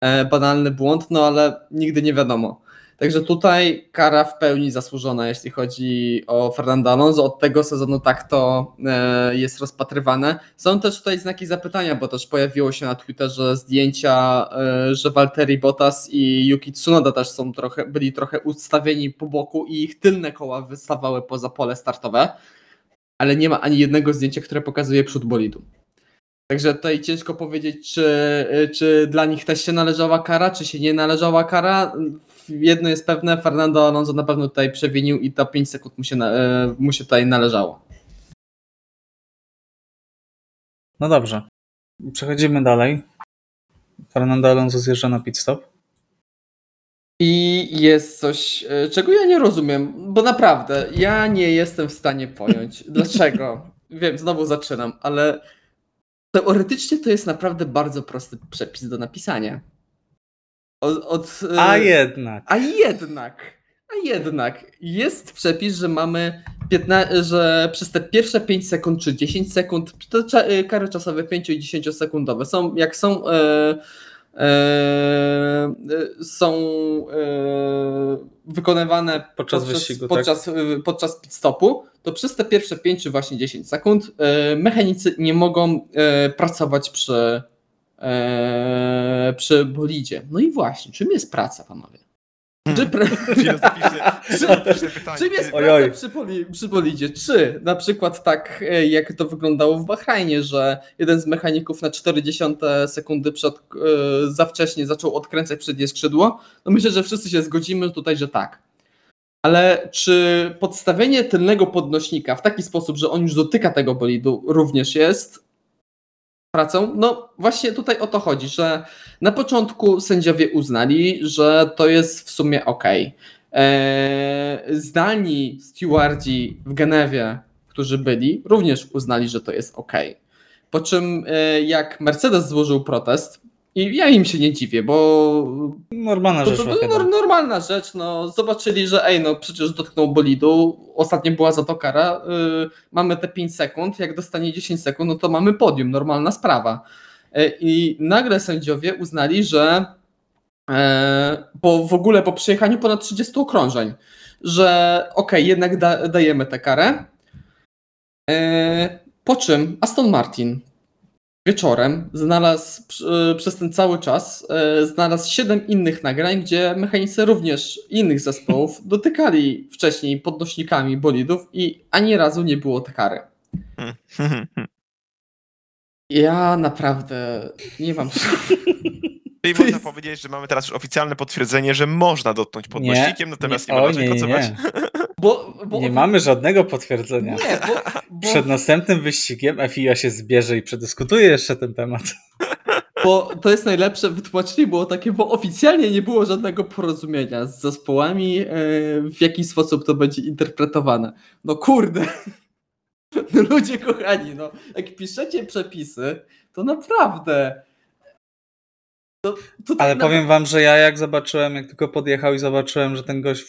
e, banalny błąd, no ale nigdy nie wiadomo. Także tutaj kara w pełni zasłużona, jeśli chodzi o Fernando Alonso. Od tego sezonu tak to e, jest rozpatrywane. Są też tutaj znaki zapytania, bo też pojawiło się na Twitterze zdjęcia, e, że Valtteri Bottas i Yuki Tsunoda też są trochę, byli trochę ustawieni po boku i ich tylne koła wystawały poza pole startowe, ale nie ma ani jednego zdjęcia, które pokazuje przód bolidu. Także tutaj ciężko powiedzieć, czy, czy dla nich też się należała kara, czy się nie należała kara jedno jest pewne, Fernando Alonso na pewno tutaj przewinił i to 5 sekund mu się, e, mu się tutaj należało. No dobrze. Przechodzimy dalej. Fernando Alonso zjeżdża na pit stop. I jest coś, e, czego ja nie rozumiem, bo naprawdę ja nie jestem w stanie pojąć. Dlaczego? Wiem, znowu zaczynam, ale teoretycznie to jest naprawdę bardzo prosty przepis do napisania. Od, od, a jednak. A jednak. A jednak jest przepis, że mamy 15, że przez te pierwsze 5 sekund czy 10 sekund, te kary czasowe 5 i 10 sekundowe są, jak są e, e, są e, wykonywane podczas, podczas wyścigu, podczas, tak? podczas pit stopu, to przez te pierwsze 5 czy właśnie 10 sekund e, mechanicy nie mogą e, pracować przy e, przy bolidzie. No i właśnie, czym jest praca, panowie? Hmm. Czy pra... czym jest praca przy, poli, przy bolidzie? Czy na przykład tak, e, jak to wyglądało w Bahrajnie, że jeden z mechaników na 40 sekundy przed, e, za wcześnie zaczął odkręcać przednie skrzydło? No myślę, że wszyscy się zgodzimy tutaj, że tak. Ale czy podstawienie tylnego podnośnika w taki sposób, że on już dotyka tego bolidu, również jest pracą. No właśnie tutaj o to chodzi, że na początku sędziowie uznali, że to jest w sumie ok. Eee, zdalni stewardzi w Genewie, którzy byli, również uznali, że to jest ok. Po czym e, jak Mercedes złożył protest, i ja im się nie dziwię, bo. Normalna rzecz. To, to, to normalna rzecz. No, zobaczyli, że ej, no przecież dotknął bolidu. Ostatnio była za to kara. Yy, mamy te 5 sekund. Jak dostanie 10 sekund, no to mamy podium. Normalna sprawa. Yy, I nagle sędziowie uznali, że yy, po, w ogóle po przejechaniu ponad 30 okrążeń, że okej, okay, jednak da, dajemy tę karę. Yy, po czym Aston Martin wieczorem znalazł przez ten cały czas e, znalazł siedem innych nagrań, gdzie mechanicy również innych zespołów dotykali wcześniej podnośnikami bolidów i ani razu nie było tej kary. Ja naprawdę nie mam Czyli można jest... powiedzieć, że mamy teraz już oficjalne potwierdzenie, że można dotknąć podnośnikiem, natomiast nie, nie, nie można pracować. Bo, bo nie mamy żadnego potwierdzenia. Nie, bo, bo... Przed następnym wyścigiem FIA się zbierze i przedyskutuje jeszcze ten temat. Bo to jest najlepsze wytłumaczenie było takie, bo oficjalnie nie było żadnego porozumienia z zespołami, e, w jaki sposób to będzie interpretowane. No kurde. No ludzie kochani, no jak piszecie przepisy, to naprawdę to, Ale powiem wam, że ja jak zobaczyłem, jak tylko podjechał i zobaczyłem, że ten gość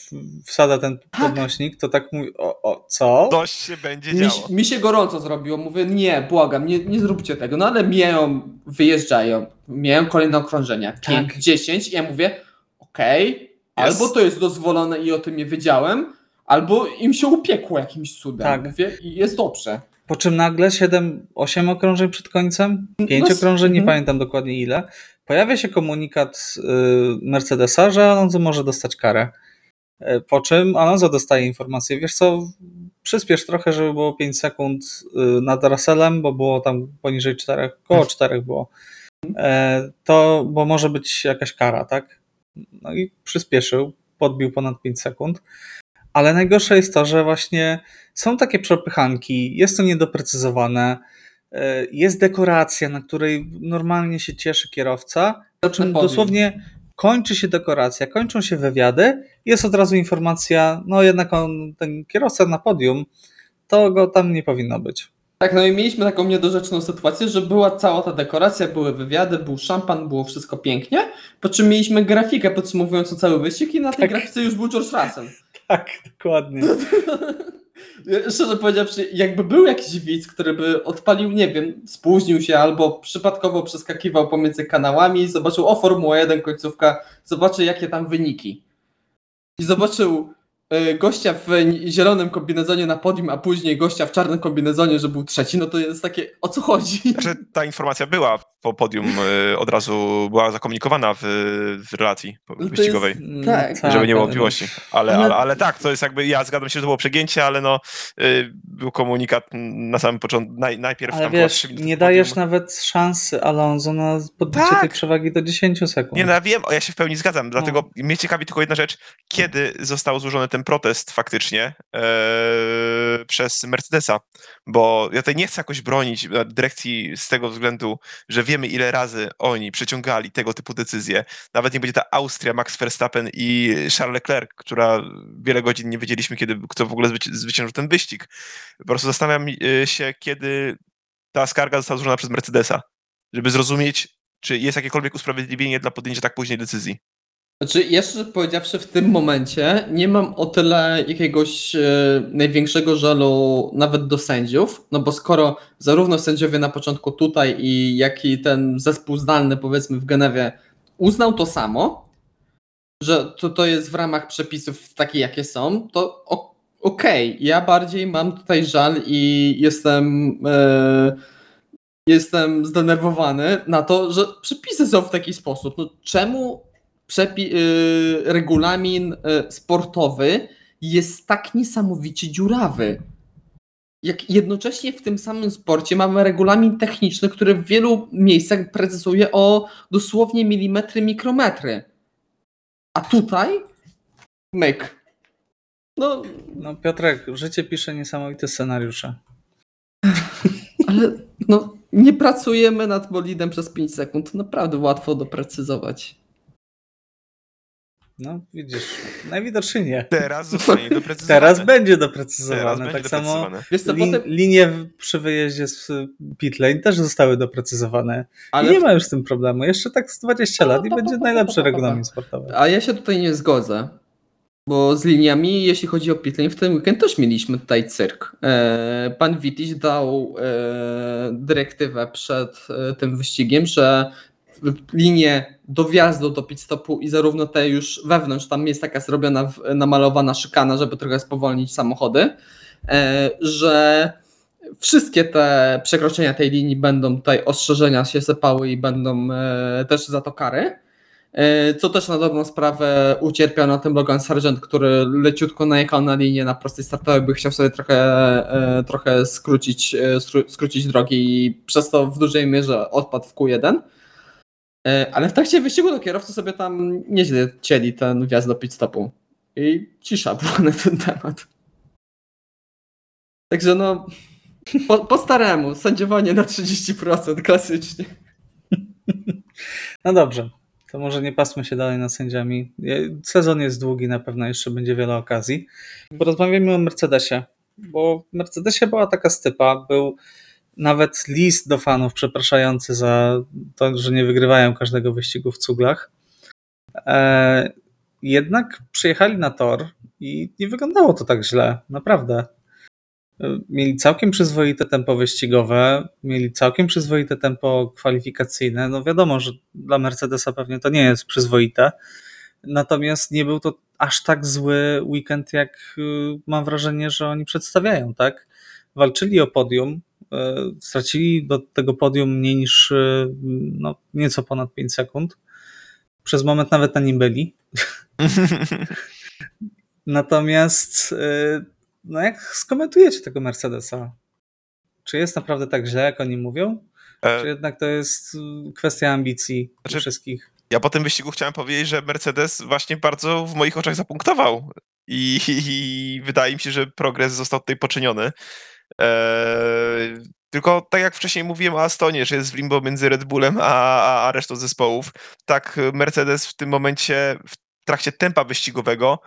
wsada ten tak. podnośnik, to tak mówi, o, o co? Coś się będzie mi, działo. Mi się gorąco zrobiło, mówię, nie, błagam, nie, nie zróbcie tego. No ale mijają, wyjeżdżają, mijają kolejne okrążenia, 5, tak. 10 i ja mówię, okej, okay, albo to jest dozwolone i o tym nie wiedziałem, albo im się upiekło jakimś cudem, tak. mówię, i jest dobrze. Po czym nagle 7, 8 okrążeń przed końcem, 5 no, okrążeń, nie mm. pamiętam dokładnie ile, pojawia się komunikat y, Mercedesa, że Alonso może dostać karę. Y, po czym Alonso dostaje informację, wiesz co, przyspiesz trochę, żeby było 5 sekund y, nad Russellem, bo było tam poniżej 4, koło 4 było. To, bo może być jakaś kara, tak? No i przyspieszył, podbił ponad 5 sekund. Ale najgorsze jest to, że właśnie są takie przepychanki, jest to niedoprecyzowane, e, jest dekoracja, na której normalnie się cieszy kierowca, po czym dosłownie kończy się dekoracja, kończą się wywiady, jest od razu informacja, no jednak on, ten kierowca na podium, to go tam nie powinno być. Tak, no i mieliśmy taką niedorzeczną sytuację, że była cała ta dekoracja, były wywiady, był szampan, było wszystko pięknie, po czym mieliśmy grafikę podsumowującą cały wyścig i na tej tak. grafice już był George Russell. Tak, dokładnie. Szczerze powiedziawszy, jakby był jakiś widz, który by odpalił, nie wiem, spóźnił się albo przypadkowo przeskakiwał pomiędzy kanałami, zobaczył, o Formuła 1 końcówka, zobaczy jakie tam wyniki. I zobaczył gościa w zielonym kombinezonie na podium, a później gościa w czarnym kombinezonie, że był trzeci, no to jest takie, o co chodzi? Znaczy, ta informacja była po podium, e, od razu była zakomunikowana w, w relacji no wyścigowej. Jest, mm, tak, żeby tak, nie było wątpliwości. Ale, ale, ale, tak, to jest jakby, ja zgadzam się, że to było przegięcie, ale no, y, był komunikat na samym początku, naj, najpierw ale tam wiesz, nie dajesz nawet szansy Alonso na podbicie tak. tej przewagi do 10 sekund. Nie, no ja wiem, ja się w pełni zgadzam, dlatego no. mnie ciekawi tylko jedna rzecz, kiedy został złożony ten protest faktycznie e, przez Mercedesa, bo ja tutaj nie chcę jakoś bronić dyrekcji z tego względu, że wiemy ile razy oni przeciągali tego typu decyzje. Nawet nie będzie ta Austria, Max Verstappen i Charles Leclerc, która wiele godzin nie wiedzieliśmy, kiedy kto w ogóle zwyciężył ten wyścig. Po prostu zastanawiam e, się, kiedy ta skarga została złożona przez Mercedesa, żeby zrozumieć, czy jest jakiekolwiek usprawiedliwienie dla podjęcia tak późnej decyzji. Znaczy, jeszcze powiedziawszy, w tym momencie nie mam o tyle jakiegoś e, największego żalu nawet do sędziów, no bo skoro zarówno sędziowie na początku tutaj i jak i ten zespół zdalny powiedzmy w Genewie uznał to samo, że to, to jest w ramach przepisów takie jakie są, to okej, okay. ja bardziej mam tutaj żal i jestem e, jestem zdenerwowany na to, że przepisy są w taki sposób. No czemu przepi- yy, regulamin yy, sportowy jest tak niesamowicie dziurawy. Jak jednocześnie w tym samym sporcie mamy regulamin techniczny, który w wielu miejscach precyzuje o dosłownie milimetry, mikrometry. A tutaj myk. No, no Piotrek, życie pisze niesamowite scenariusze. Ale no, nie pracujemy nad bolidem przez 5 sekund. Naprawdę łatwo doprecyzować. No, widzisz, najwidoczniej nie. Teraz zostanie doprecyzowane. Teraz będzie doprecyzowane. Teraz tak samo co, lin, potem... linie przy wyjeździe z pit lane też zostały doprecyzowane. Ale... I nie ma już z tym problemu. Jeszcze tak z 20 lat i będzie najlepszy regulamin sportowy. A ja się tutaj nie zgodzę. Bo z liniami, jeśli chodzi o pitlane, w ten weekend też mieliśmy tutaj cyrk. E, pan Witiś dał e, dyrektywę przed e, tym wyścigiem, że linię do wjazdu do pit stopu i zarówno te już wewnątrz, tam jest taka zrobiona, namalowana szykana, żeby trochę spowolnić samochody, e, że wszystkie te przekroczenia tej linii będą tutaj ostrzeżenia się sypały i będą e, też za to kary. E, co też na dobrą sprawę ucierpiał na tym Logan Sargent, który leciutko najechał na linię na prostej startowej, by chciał sobie trochę, trochę skrócić, skrócić drogi i przez to w dużej mierze odpadł w Q1. E, ale w trakcie wyścigu do kierowcy sobie tam nieźle cieli ten wjazd do pit stopu. I cisza była na ten temat. Także no, po, po staremu, sędziowanie na 30% klasycznie. No dobrze, to może nie pasmy się dalej na sędziami. Sezon jest długi, na pewno jeszcze będzie wiele okazji. Porozmawiamy o Mercedesie, bo w Mercedesie była taka stypa, był nawet list do fanów przepraszający za to, że nie wygrywają każdego wyścigu w cuglach. E, jednak przyjechali na tor i nie wyglądało to tak źle, naprawdę. E, mieli całkiem przyzwoite tempo wyścigowe, mieli całkiem przyzwoite tempo kwalifikacyjne. No wiadomo, że dla Mercedesa pewnie to nie jest przyzwoite, natomiast nie był to aż tak zły weekend, jak y, mam wrażenie, że oni przedstawiają, tak? Walczyli o podium, stracili do tego podium mniej niż e, no, nieco ponad 5 sekund. Przez moment nawet na nim byli. Natomiast e, no jak skomentujecie tego Mercedesa? Czy jest naprawdę tak źle, jak oni mówią? Czy jednak to jest kwestia ambicji znaczy, wszystkich? Ja po tym wyścigu chciałem powiedzieć, że Mercedes właśnie bardzo w moich oczach zapunktował. I, i, i wydaje mi się, że progres został tutaj poczyniony. Eee, tylko tak jak wcześniej mówiłem o Astonie, że jest w limbo między Red Bullem a, a resztą zespołów, tak Mercedes w tym momencie, w trakcie tempa wyścigowego,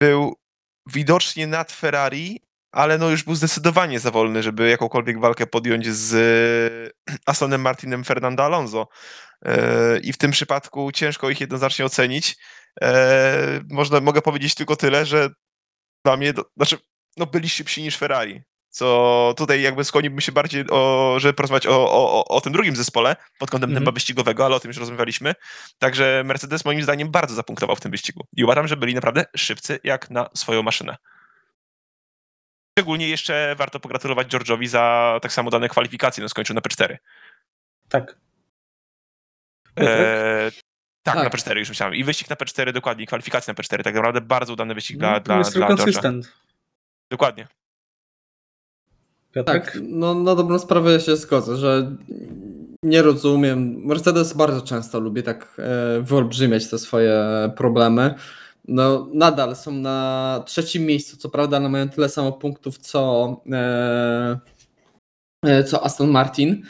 był widocznie nad Ferrari, ale no już był zdecydowanie za wolny, żeby jakąkolwiek walkę podjąć z Astonem Martinem Fernando Alonso. I w tym przypadku ciężko ich jednoznacznie ocenić. Można, mogę powiedzieć tylko tyle, że dla mnie, znaczy, no byli szybsi niż Ferrari co tutaj jakby skłoniłbym się bardziej, o, żeby porozmawiać o, o, o tym drugim zespole pod kątem mm -hmm. tempa wyścigowego, ale o tym już rozmawialiśmy. Także Mercedes moim zdaniem bardzo zapunktował w tym wyścigu i uważam, że byli naprawdę szybcy jak na swoją maszynę. Szczególnie jeszcze warto pogratulować George'owi za tak samo dane kwalifikacje, no skończył na P4. Tak. E, tak, tak, na P4 już myślałem. I wyścig na P4 dokładnie, kwalifikacje na P4. Tak naprawdę bardzo udany wyścig no, dla, dla, dla George'a. Dokładnie. Piotrek? Tak, no na dobrą sprawę się zgodzę, że nie rozumiem. Mercedes bardzo często lubi tak e, wyolbrzymiać te swoje problemy. No, nadal są na trzecim miejscu, co prawda, ale mają tyle samo punktów co, e, e co Aston Martin.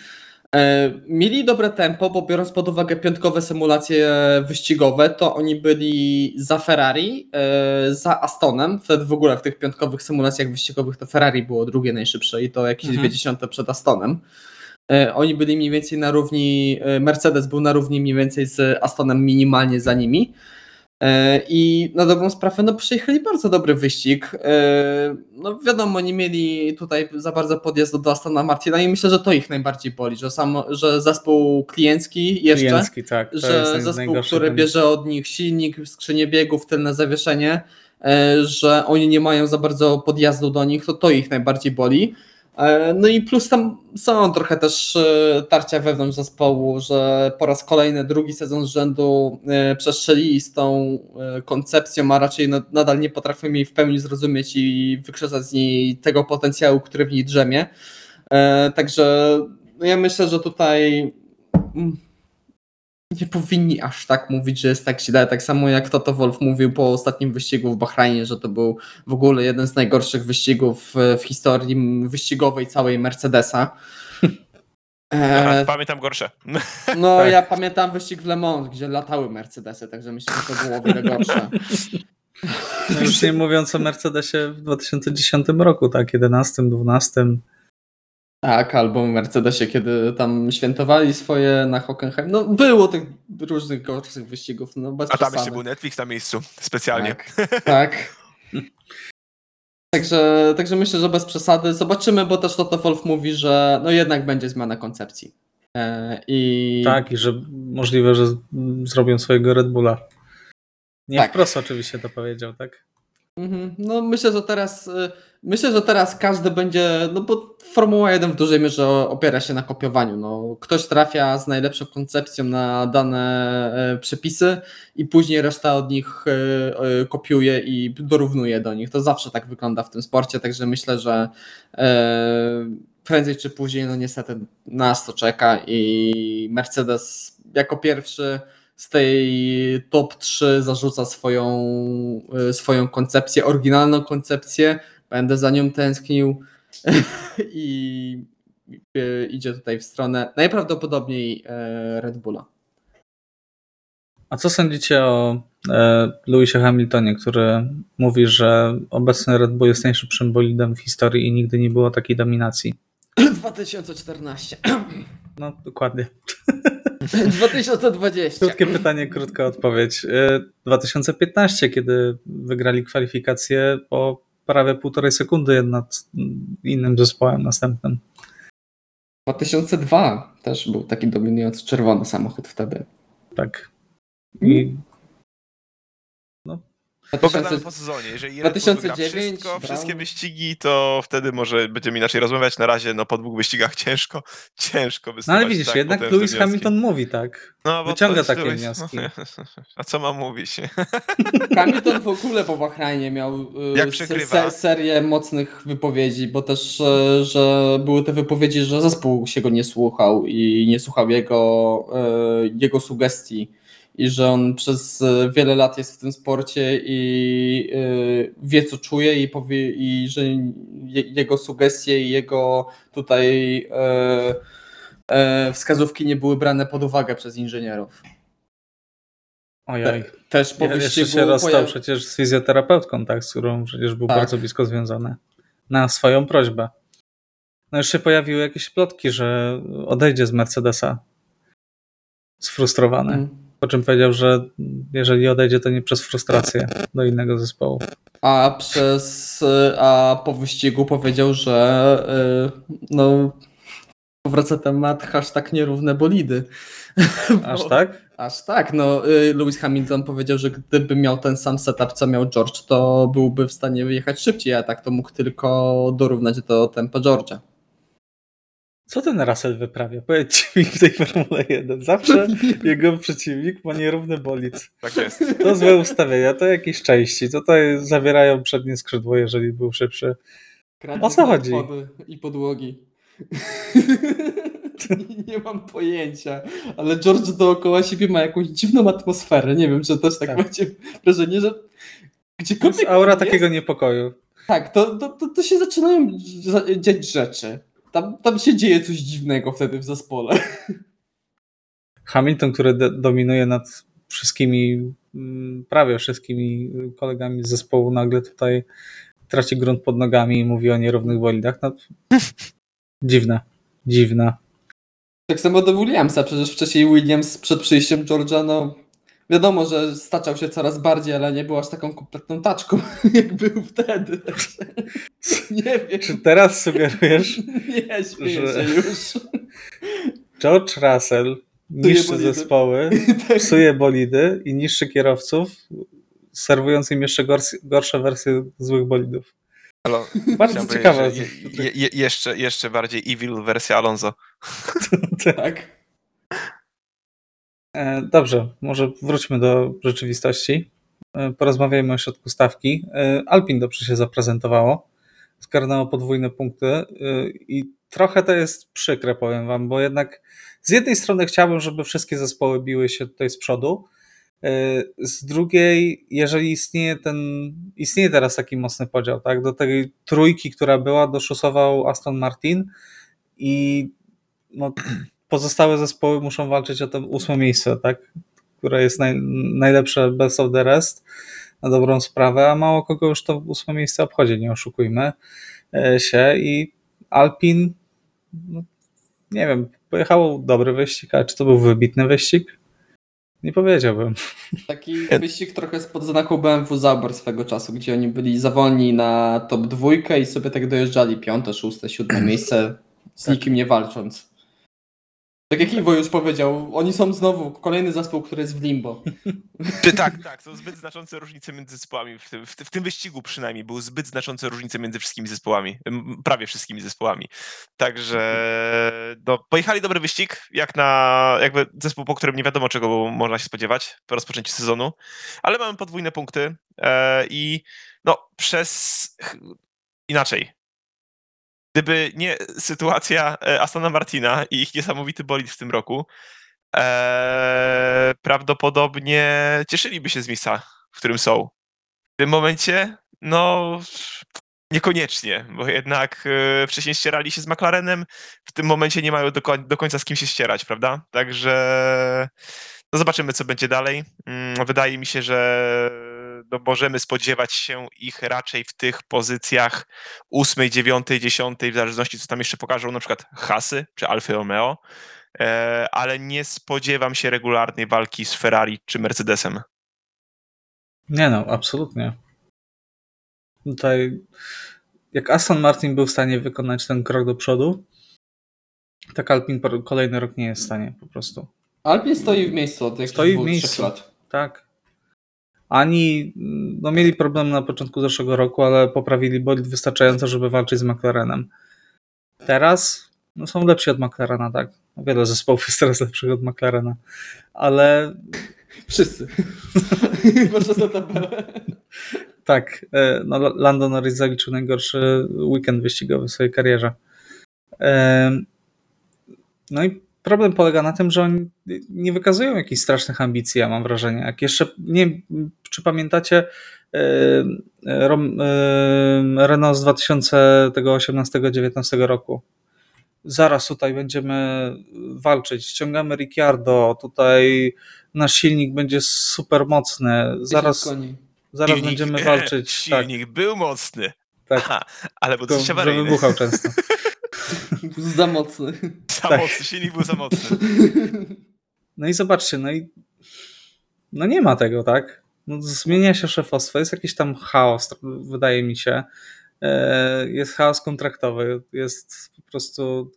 E, mieli dobre tempo, bo biorąc pod uwagę piątkowe symulacje wyścigowe, to oni byli za Ferrari, e, za Astonem. Wtedy w ogóle w tych piątkowych symulacjach wyścigowych to Ferrari było drugie najszybsze i to jakieś mhm. 20 przed Astonem. E, oni byli mniej więcej na równi, Mercedes był na równi mniej więcej z Astonem minimalnie za nimi. E, I na dobrą sprawę, no przyjechali bardzo dobry wyścig. E, no wiadomo, nie mieli tutaj za bardzo podjazdu do Astana Martina i myślę, że to ich najbardziej boli, że, sam, że zespół kliencki jeszcze, kliencki, tak, że zespół, który bierze od nich silnik, skrzynię biegów, tylne zawieszenie, e, że oni nie mają za bardzo podjazdu do nich, to to ich najbardziej boli. E, no i plus tam są trochę też e, tarcia wewnątrz zespołu, że po raz kolejny, drugi sezon z rzędu e, przestrzelili z tą koncepcją, a raczej nadal nie potrafią jej w pełni zrozumieć i wykrzesać z niej tego potencjału, który w niej drzemie. Także no ja myślę, że tutaj mm, nie powinni aż tak mówić, że jest tak źle. Tak samo jak Toto Wolf mówił po ostatnim wyścigu w Bahrajnie, że to był w ogóle jeden z najgorszych wyścigów w historii wyścigowej całej Mercedesa. E... Pamiętam gorsze. No tak. ja pamiętam wyścig w Le Mans, gdzie latały Mercedesy, także myślę, że to było o wiele gorsze. No już nie mówiąc o Mercedesie w 2010 roku, tak, 11, 12. Tak, albo Mercedesie, kiedy tam świętowali swoje na Hockenheim. No było tych różnych gorszych wyścigów. No, bez A tam jeszcze był Netflix na miejscu, specjalnie. Tak. tak. Także, także myślę, że bez przesady. Zobaczymy, bo też Toto Wolf mówi, że no jednak będzie zmiana koncepcji. E, I... Tak, i że możliwe, że zrobią swojego Red Bulla. Nie tak. wprost oczywiście to powiedział, tak? Mhm. No myślę, że teraz y, myślę, że teraz każdy będzie, no bo Formuła 1 w dużej mierze opiera się na kopiowaniu. No, ktoś trafia z najlepszą koncepcją na dane e, przepisy i później reszta od nich e, e, kopiuje i dorównuje do nich. To zawsze tak wygląda w tym sporcie, także myślę, że prędzej czy później, no niestety nas to czeka i Mercedes jako pierwszy z tej top 3 zarzuca swoją, e, swoją koncepcję, oryginalną koncepcję. Będę za nią tęsknił i idzie tutaj w stronę najprawdopodobniej e, Red Bulla. A co sądzicie o e, Lewisie Hamiltonie, który mówi, że obecny Red Bull jest najszybszym bolidem w historii i nigdy nie było takiej dominacji? 2014. No, dokładnie. 2020. Krótkie pytanie, krótka odpowiedź. 2015, e, kiedy wygrali kwalifikacje po prawie półtorej sekundy nad innym zespołem następnym. 2002 też był taki dominujący czerwony samochód wtedy. Tak. I Pogadamy po sezonie. Jeżeli 2009 wszystko, wszystkie wyścigi, to wtedy może będziemy inaczej rozmawiać. Na razie no, po dwóch wyścigach ciężko, ciężko. No ale widzisz, tak, jednak Lewis Hamilton mówi tak. No, Wyciąga takie Lewis... wnioski. A co mam mówić? Hamilton w ogóle po Bahrajnie miał y, se serię mocnych wypowiedzi, bo też, y, że były te wypowiedzi, że zespół się go nie słuchał i nie słuchał jego, y, jego sugestii i że on przez e, wiele lat jest w tym sporcie i e, wie, co czuje i, powie, i że jego sugestie i jego tutaj e, wskazówki nie były brane pod uwagę przez inżynierów. Ojej. Te, też po ja, wyścigu... się rozstał pojaw... przecież z fizjoterapeutką, tak, z którą przecież był tak. bardzo blisko związany. na swoją prośbę. No już się pojawiły jakieś plotki, że odejdzie z Mercedesa sfrustrowany. Mm. Po czym powiedział, że jeżeli odejdzie, to nie przez frustrację do innego zespołu. A przez a po wyścigu powiedział, że yy, no powraca temat hashtag nierówne bolidy. Aż Bo, tak? Aż tak. No, y, Lewis Hamilton powiedział, że gdyby miał ten sam setup, co miał George, to byłby w stanie wyjechać szybciej, a tak to mógł tylko dorównać do tempa George'a. Co ten Russell wyprawia? Powiedzcie mi w tej Formule 1. Zawsze jego przeciwnik ma nierówny bolid. Tak jest. To złe ustawienia, to jakieś części. Tutaj zawierają przednie skrzydło, jeżeli był szybszy. o co chodzi? I podłogi. nie mam pojęcia, ale George dookoła siebie ma jakąś dziwną atmosferę. Nie wiem, czy też tak, tak. macie wrażenie, że gdziekolwiek. To aura jest, takiego niepokoju. Tak, to, to, to, to się zaczynają dziać rzeczy. Tam, tam się dzieje coś dziwnego wtedy w zespole. Hamilton, który dominuje nad wszystkimi, mm, prawie wszystkimi kolegami z zespołu, nagle tutaj traci grunt pod nogami i mówi o nierównych bolidach. No, dziwne, dziwne. Tak samo do Williamsa, przecież wcześniej Williams przed przyjściem George'a, no wiadomo, że staczał się coraz bardziej, ale nie był aż taką kompletną taczką, jak był wtedy. nie wiem. Czy teraz sugerujesz, nie, że już. George Russell niższy zespoły, tak. psuje bolidy i niższy kierowców, serwując im jeszcze gorsze wersje złych bolidów. Ale Bardzo ciekawe. Je, je, jeszcze, jeszcze bardziej evil wersja Alonso. tak. E, dobrze, może wróćmy do rzeczywistości. E, porozmawiajmy o środku stawki. E, Alpin dobrze się zaprezentowało. Zgarnęło podwójne punkty i trochę to jest przykre, powiem wam, bo jednak z jednej strony chciałbym, żeby wszystkie zespoły biły się tutaj z przodu, z drugiej, jeżeli istnieje ten, istnieje teraz taki mocny podział, tak, do tej trójki, która była, doszusował Aston Martin i no, pozostałe zespoły muszą walczyć o to ósme miejsce, tak? które jest naj, najlepsze best of the rest na dobrą sprawę, a mało kogo już to ósme miejsce obchodzi, nie oszukujmy e, się i Alpin no, nie wiem, pojechało dobry wyścig, ale czy to był wybitny wyścig? Nie powiedziałbym. Taki wyścig trochę spod znaku BMW Zauber swego czasu, gdzie oni byli za wolni na top dwójkę i sobie tak dojeżdżali piąte, szóste, siódme miejsce z tak. nikim nie walcząc. Tak jak Iwo już powiedział, oni są znowu kolejny zespół, który jest w limbo. tak, tak, są zbyt znaczące różnice między zespołami. W tym, w, tym wyścigu przynajmniej były zbyt znaczące różnice między wszystkimi zespołami, prawie wszystkimi zespołami. Także no, pojechali dobry wyścig, jak na jakby zespół, po którym nie wiadomo czego można się spodziewać po rozpoczęciu sezonu, ale mamy podwójne punkty e, i no przez inaczej. Gdyby nie sytuacja e, Astona Martina i ich niesamowity bolid w tym roku, e, prawdopodobnie cieszyliby się z miejsca, w którym są. W tym momencie, no, niekoniecznie, bo jednak e, wcześniej ścierali się z McLarenem, w tym momencie nie mają do, do końca z kim się ścierać, prawda? Także no zobaczymy, co będzie dalej. Mm, wydaje mi się, że no możemy spodziewać się ich raczej w tych pozycjach ósmej, dziewiątej, dziesiątej, w zależności co tam jeszcze pokażą na przykład Hasy czy Alfa Romeo, e, ale nie spodziewam się regularnej walki z Ferrari czy Mercedesem. Nie no, absolutnie. Tutaj jak Aston Martin był w stanie wykonać ten krok do przodu, tak Alpin kolejny rok nie jest w stanie po prostu. Alpin stoi w miejscu od stoi w miejscu. lat. Tak, ani no, mieli problem na początku zeszłego roku, ale poprawili bolid wystarczająco, żeby walczyć z McLarenem. Teraz no, są lepsi od McLarena, tak. No, wiele zespołów jest teraz lepszych od McLarena, ale. Wszyscy. Patrząc na tabelę. Tak, e, no, Lando Norris zaliczył najgorszy weekend wyścigowy w swojej karierze. E, no i problem polega na tym, że oni nie wykazują jakichś strasznych ambicji, ja mam wrażenie. Jak jeszcze, nie wiem, czy pamiętacie e, e, e, Renault z 2018-19 roku. Zaraz tutaj będziemy walczyć, ściągamy Ricciardo, tutaj nasz silnik będzie super mocny, zaraz, zaraz silnik, będziemy walczyć. Silnik tak. był mocny. Tak. Aha, ale bo Tylko, coś że wybuchał często. Za mocny. Za mocny, silnik był za mocny. No i zobaczcie, no i no nie ma tego, tak? No, zmienia się szefostwo, jest jakiś tam chaos, wydaje mi się. E, Jest chaos kontraktowy, jest po prostu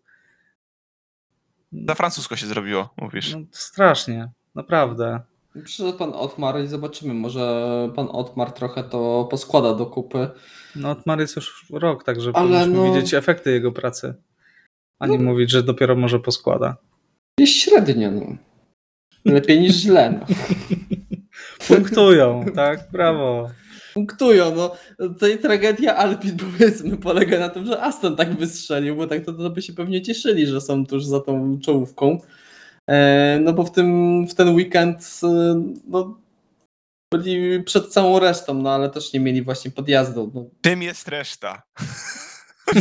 Za francusko się zrobiło, mówisz. no, strasznie, naprawdę. Przyszedł pan Otmar i zobaczymy, może pan Otmar trochę to poskłada do kupy. No Otmar jest już rok, także Ale powinniśmy no- widzieć efekty jego pracy, a nie mówić, że dopiero może poskłada. Jest średnio, no. Lepiej niż źle, no. Punktują, tak? Brawo. Punktują, no. Tutaj tragedia Alpin, powiedzmy, polega na tym, że Aston tak wystrzelił, bo tak to, to by się pewnie cieszyli, że są tuż za tą czołówką. E, no bo w, tym, w ten weekend e, no, byli przed całą resztą, no ale też nie mieli właśnie podjazdu. No, Tym jest reszta.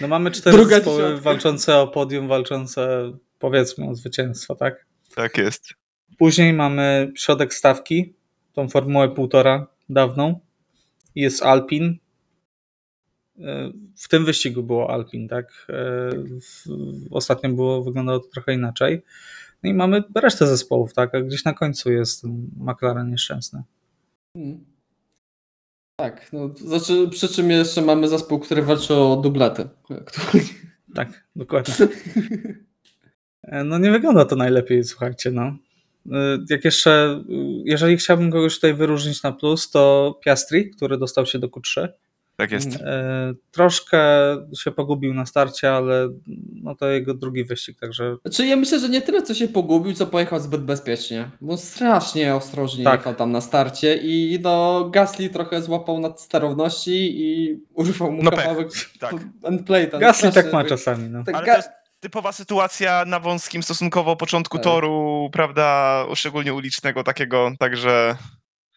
No mamy cztery Druga zespoły dziesiątka. walczące o podium, walczące powiedzmy o zwycięstwo, tak? Tak jest. Później mamy środek stawki, tą formułę półtora dawną. Jest Alpin. E, W tym wyścigu było Alpin, tak? E, ostatnio było, wyglądało to trochę inaczej. No i mamy resztę zespołów, tak? A gdzieś na końcu jest McLaren nieszczęsny. Hmm. Tak, no, znaczy, przy czym jeszcze mamy zespół, który walczy o dublety. Który... Tak, dokładnie. E, No nie wygląda to najlepiej, słuchajcie, no. E, Jak jeszcze, y, jeżeli chciałbym kogoś tutaj wyróżnić na plus, to Piastri, który dostał się do Q3. Tak jest. E, Troszkę się pogubił na starcie, ale no to jego drugi wyścig, także Znaczy ja myślę, że nie tyle co się pogubił, co pojechał zbyt bezpiecznie. Bo strasznie ostrożnie Tak. jechał tam na starcie i no Gasly trochę złapał nad sterowności i urwał mu No kawałek tak. endplate'a. Gasly Strasznie tak ma czasami. No. Tak, Ale ga- to jest typowa sytuacja na wąskim stosunkowo początku Tak. toru, prawda, szczególnie ulicznego takiego, także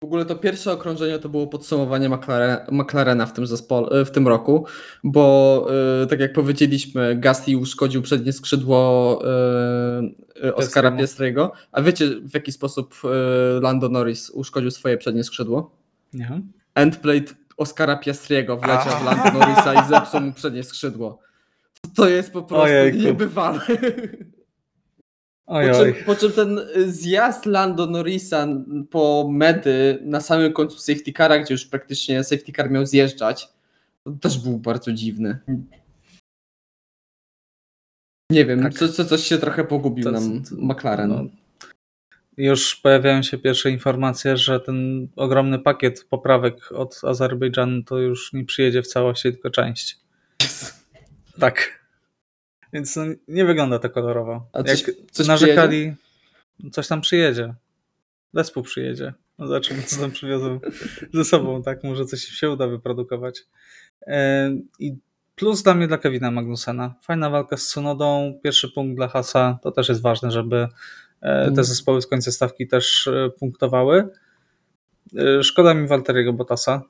W ogóle to pierwsze okrążenie to było podsumowanie McLaren, McLarena w tym, zespole, w tym roku, bo y, tak jak powiedzieliśmy, Gasly uszkodził przednie skrzydło y, y, Oscara. Piestrego. A wiecie w jaki sposób y, Lando Norris uszkodził swoje przednie skrzydło? Nie? Endplate Oscara Piastriego wleciał w. Lando Norrisa i zepsuł mu przednie skrzydło. To jest po prostu Ojejku. niebywałe. Po czym, po czym ten y, zjazd Lando Norrisa po medy na samym końcu safety cara, gdzie już praktycznie safety car miał zjeżdżać, to też był bardzo dziwny. Nie wiem, Tak. co, co, coś się trochę pogubił To- nam McLaren. No, już pojawiają się pierwsze informacje, że ten ogromny pakiet poprawek od Azerbejdżanu to już nie przyjedzie w całości, tylko część. Tak. Więc no, nie wygląda to kolorowo. A coś- Jak coś narzekali, coś tam przyjedzie. Zespół przyjedzie. No zobaczymy, co tam przywiozą ze sobą, tak? Może coś się uda wyprodukować. E, I plus dla mnie dla Kevina Magnusena. Fajna walka z Sunodą, pierwszy punkt dla Hasa. To też jest ważne, żeby e, te Mm. zespoły z końca stawki też e, punktowały. Szkoda mi Walteriego Bottasa.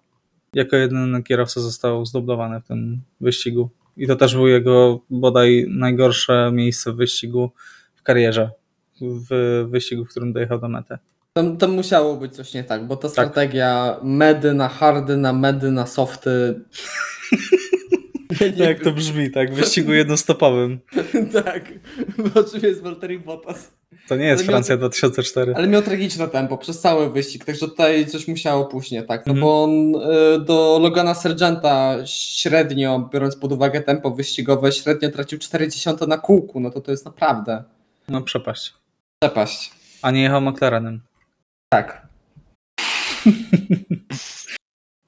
Jako jedyny kierowca został zdublowany w tym wyścigu. I to też był jego bodaj najgorsze miejsce w wyścigu w karierze. W wyścigu, w którym dojechał do mety. Tam, tam musiało być coś nie tak, bo ta strategia medy na hardy, na medy na softy. Nie Jak to brzmi, tak? W wyścigu jednostopowym. tak, bo czym jest Valtteri Bottas. To nie jest Ale miał- Francja 2004. Ale miał tragiczne tempo przez cały wyścig, także tutaj coś musiało później, tak? No Mhm. bo on y, do Logana Sergenta średnio, biorąc pod uwagę tempo wyścigowe, średnio tracił 40 na kółku, no to to jest naprawdę No przepaść. przepaść. A nie jechał McLarenem. Tak.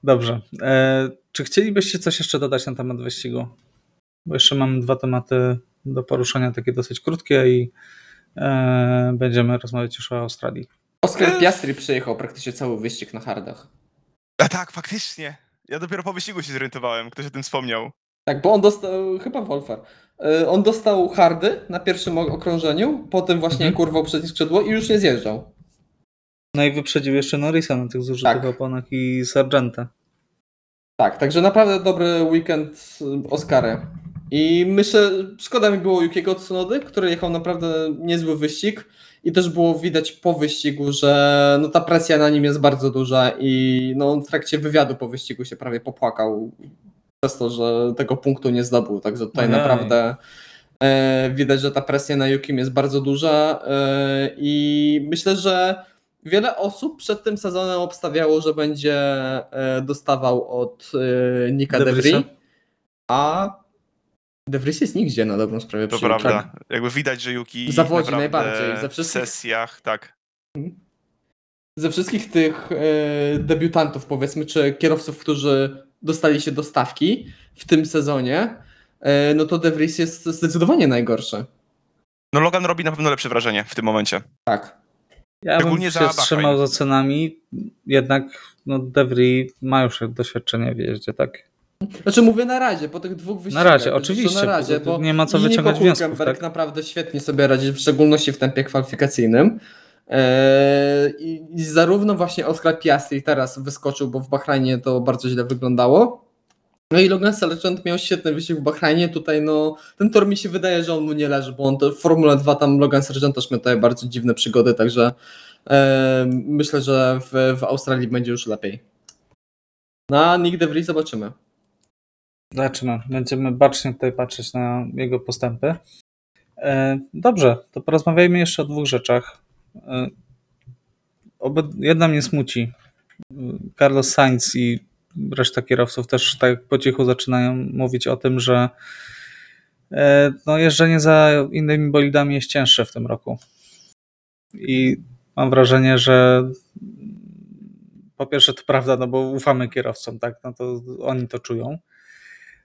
Dobrze. E, czy chcielibyście coś jeszcze dodać na temat wyścigu? Bo jeszcze mam dwa tematy do poruszenia, takie dosyć krótkie i będziemy rozmawiać już o Australii. Oscar Piastri przejechał praktycznie cały wyścig na hardach. A tak, faktycznie. Ja dopiero po wyścigu się zorientowałem, ktoś o tym wspomniał. Tak, bo on dostał, chyba Wolfer, y, on dostał hardy na pierwszym okrążeniu, potem właśnie Mhm. kurwał przednie skrzydło i już nie zjeżdżał. No i wyprzedził jeszcze Norrisa na tych zużytych Tak. oponach i Sargenta. Tak, także naprawdę dobry weekend Oscary. I myślę, szkoda mi było Yukiego Tsunody, który jechał naprawdę niezły wyścig. I też było widać po wyścigu, że no ta presja na nim jest bardzo duża i no w trakcie wywiadu po wyścigu się prawie popłakał przez to, że tego punktu nie zdobył, także tutaj Ojej. naprawdę e, widać, że ta presja na Yukim jest bardzo duża e, i myślę, że wiele osób przed tym sezonem obstawiało, że będzie e, dostawał od e, Nika DeVry, a De Vries jest nigdzie na dobrą sprawę. To prawda. Tak. Jakby widać, że Yuki zawodzi najbardziej. Ze wszystkich... W sesjach, tak. Ze wszystkich tych e, debiutantów, powiedzmy, czy kierowców, którzy dostali się do stawki w tym sezonie, e, no to De Vries jest zdecydowanie najgorszy. No Logan robi na pewno lepsze wrażenie w tym momencie. Tak. Ja bym się wstrzymał z ocenami, jednak no De Vries ma już doświadczenie w jeździe, tak? Znaczy mówię na razie, po tych dwóch wyścigach. Na razie, oczywiście. Na razie, bo nie ma co wyciągać wniosków. Tak? naprawdę świetnie sobie radzi, w szczególności w tempie kwalifikacyjnym. Eee, I zarówno właśnie Oscar Piastri teraz wyskoczył, bo w Bahrajnie to bardzo źle wyglądało. No i Logan Sargent miał świetny wyścig w Bahrajnie. Tutaj no, ten tor mi się wydaje, że on mu nie leży, bo on to, w Formule 2 tam Logan Sargent też miał tutaj bardzo dziwne przygody, także e, myślę, że w, w Australii będzie już lepiej. Na Nick DeVries zobaczymy. Zobaczymy. Będziemy bacznie tutaj patrzeć na jego postępy. E, dobrze, to porozmawiajmy jeszcze o dwóch rzeczach. E, jedna mnie smuci. Carlos Sainz i reszta kierowców też tak po cichu zaczynają mówić o tym, że e, no, jeżdżenie za innymi bolidami jest cięższe w tym roku. I mam wrażenie, że po pierwsze to prawda, no bo ufamy kierowcom, tak, no to oni to czują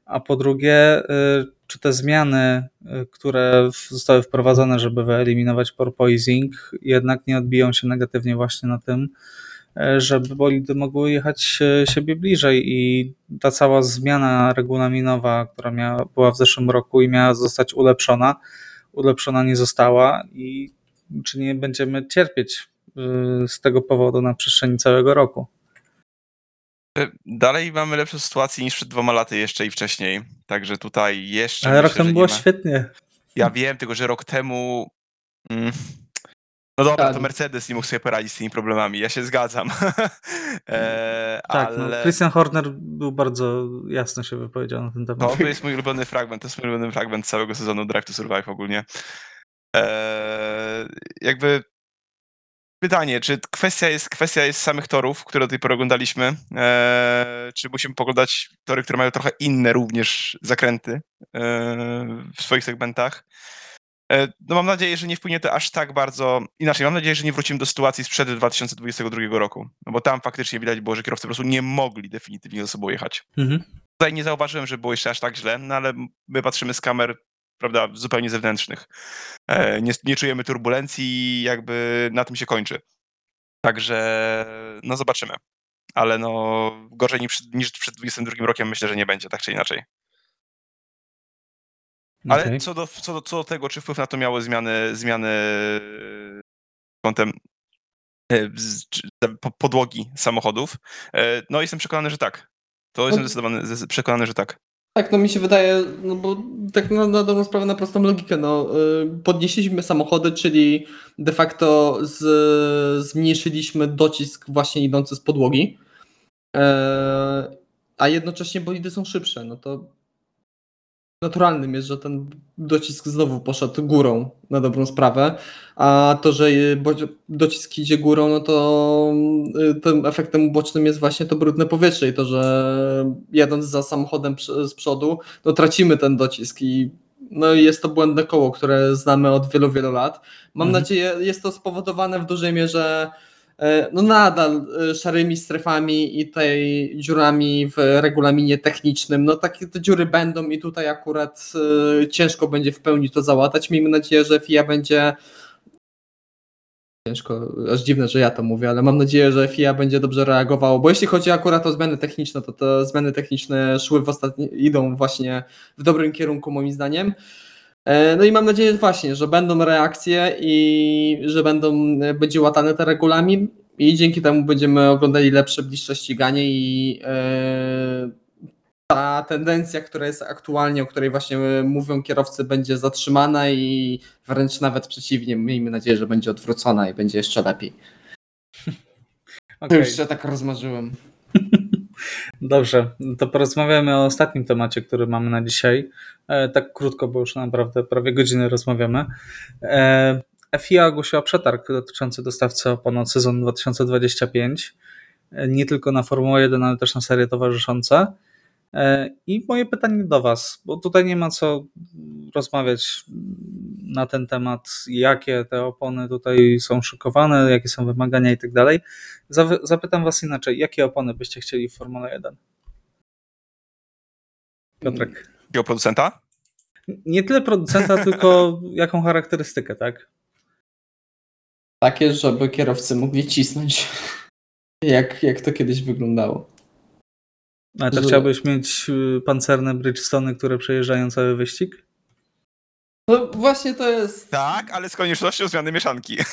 a po drugie, y, czy te zmiany, y, które zostały wprowadzone, żeby wyeliminować porpoising, jednak nie odbiją się negatywnie właśnie na tym, y, żeby bolidy mogły jechać siebie bliżej i ta cała zmiana regulaminowa, która miała, była w zeszłym roku i miała zostać ulepszona, ulepszona nie została i czy nie będziemy cierpieć z tego powodu na przestrzeni całego roku. E, dalej mamy lepszą sytuację niż przed dwoma laty jeszcze i wcześniej. Także tutaj jeszcze. Ale rok temu było ma... świetnie. Ja wiem, tylko że rok temu. Mm, no dobra, to. Mercedes nie mógł sobie poradzić z tymi problemami. Ja się zgadzam. e, tak, no, ale... no, Christian Horner był bardzo jasno się wypowiedział na ten temat. To jest mój ulubiony fragment. To jest mój ulubiony fragment całego sezonu Drive to Survive ogólnie. E, jakby pytanie, czy kwestia jest, kwestia jest samych torów, które do tej pory oglądaliśmy, e, czy musimy poglądać tory, które mają trochę inne również zakręty e, w swoich segmentach. E, no mam nadzieję, że nie wpłynie to aż tak bardzo, inaczej, mam nadzieję, że nie wrócimy do sytuacji sprzed 2022 roku, no bo tam faktycznie widać było, że kierowcy po prostu nie mogli definitywnie ze sobą jechać. Mhm. Tutaj nie zauważyłem, że było jeszcze aż tak źle, no ale my patrzymy z kamer prawda, zupełnie zewnętrznych. E, nie, nie czujemy turbulencji i jakby na tym się kończy. Także no zobaczymy. Ale no gorzej niż, niż przed 22 rokiem myślę, że nie będzie, tak czy inaczej. Ale okay. co, do, co, do, co do tego, czy wpływ na to miały zmiany, zmiany kątem e, podłogi samochodów, e, no jestem przekonany, że tak. To jestem no. zdecydowany, przekonany, że tak. Tak, no mi się wydaje, no bo tak na, na dobrą sprawę, na prostą logikę, no y, podnieśliśmy samochody, czyli de facto z, zmniejszyliśmy docisk właśnie idący z podłogi, e, a jednocześnie bolidy są szybsze, no to naturalnym jest, że ten docisk znowu poszedł górą na dobrą sprawę, a to, że docisk idzie górą, no to y, tym efektem ubocznym jest właśnie to brudne powietrze i to, że jadąc za samochodem z przodu, no tracimy ten docisk i no jest to błędne koło, które znamy od wielu, wielu lat. Mam mhm. nadzieję, jest to spowodowane w dużej mierze no nadal e, szarymi strefami i tej dziurami w regulaminie technicznym. No takie te dziury będą i tutaj akurat e, ciężko będzie w pełni to załatać. Miejmy nadzieję, że FIA będzie ciężko, aż dziwne, że ja to mówię, ale mam nadzieję, że FIA będzie dobrze reagowało, bo jeśli chodzi akurat o zmiany techniczne, to te zmiany techniczne szły w ostatni, idą właśnie w dobrym kierunku moim zdaniem. E, no i mam nadzieję właśnie, że będą reakcje i że będą, będzie łatany ten regulamin i dzięki temu będziemy oglądali lepsze, bliższe ściganie i e, ta tendencja, która jest aktualnie, o której właśnie mówią kierowcy, będzie zatrzymana i wręcz nawet przeciwnie, miejmy nadzieję, że będzie odwrócona i będzie jeszcze lepiej. Okay. Już się tak rozmarzyłem. Dobrze, to porozmawiamy o ostatnim temacie, który mamy na dzisiaj. E, tak krótko, bo już naprawdę prawie godzinę rozmawiamy. E, FIA ogłosiła przetarg dotyczący dostawcy opon od sezonu 2025. E, nie tylko na Formułę 1, ale też na serie towarzyszące. E, I moje pytanie do Was, bo tutaj nie ma co rozmawiać na ten temat, jakie te opony tutaj są szykowane, jakie są wymagania i tak dalej. Zapytam Was inaczej, jakie opony byście chcieli w Formule 1? Piotrek. Jakiego producenta? Nie tyle producenta, tylko jaką charakterystykę, tak? Takie, żeby kierowcy mogli cisnąć. Jak, jak to kiedyś wyglądało. Ale to chciałbyś mieć y, pancerne Bridgestone, które przejeżdżają cały wyścig? No właśnie to jest... Tak, ale z koniecznością zmiany mieszanki.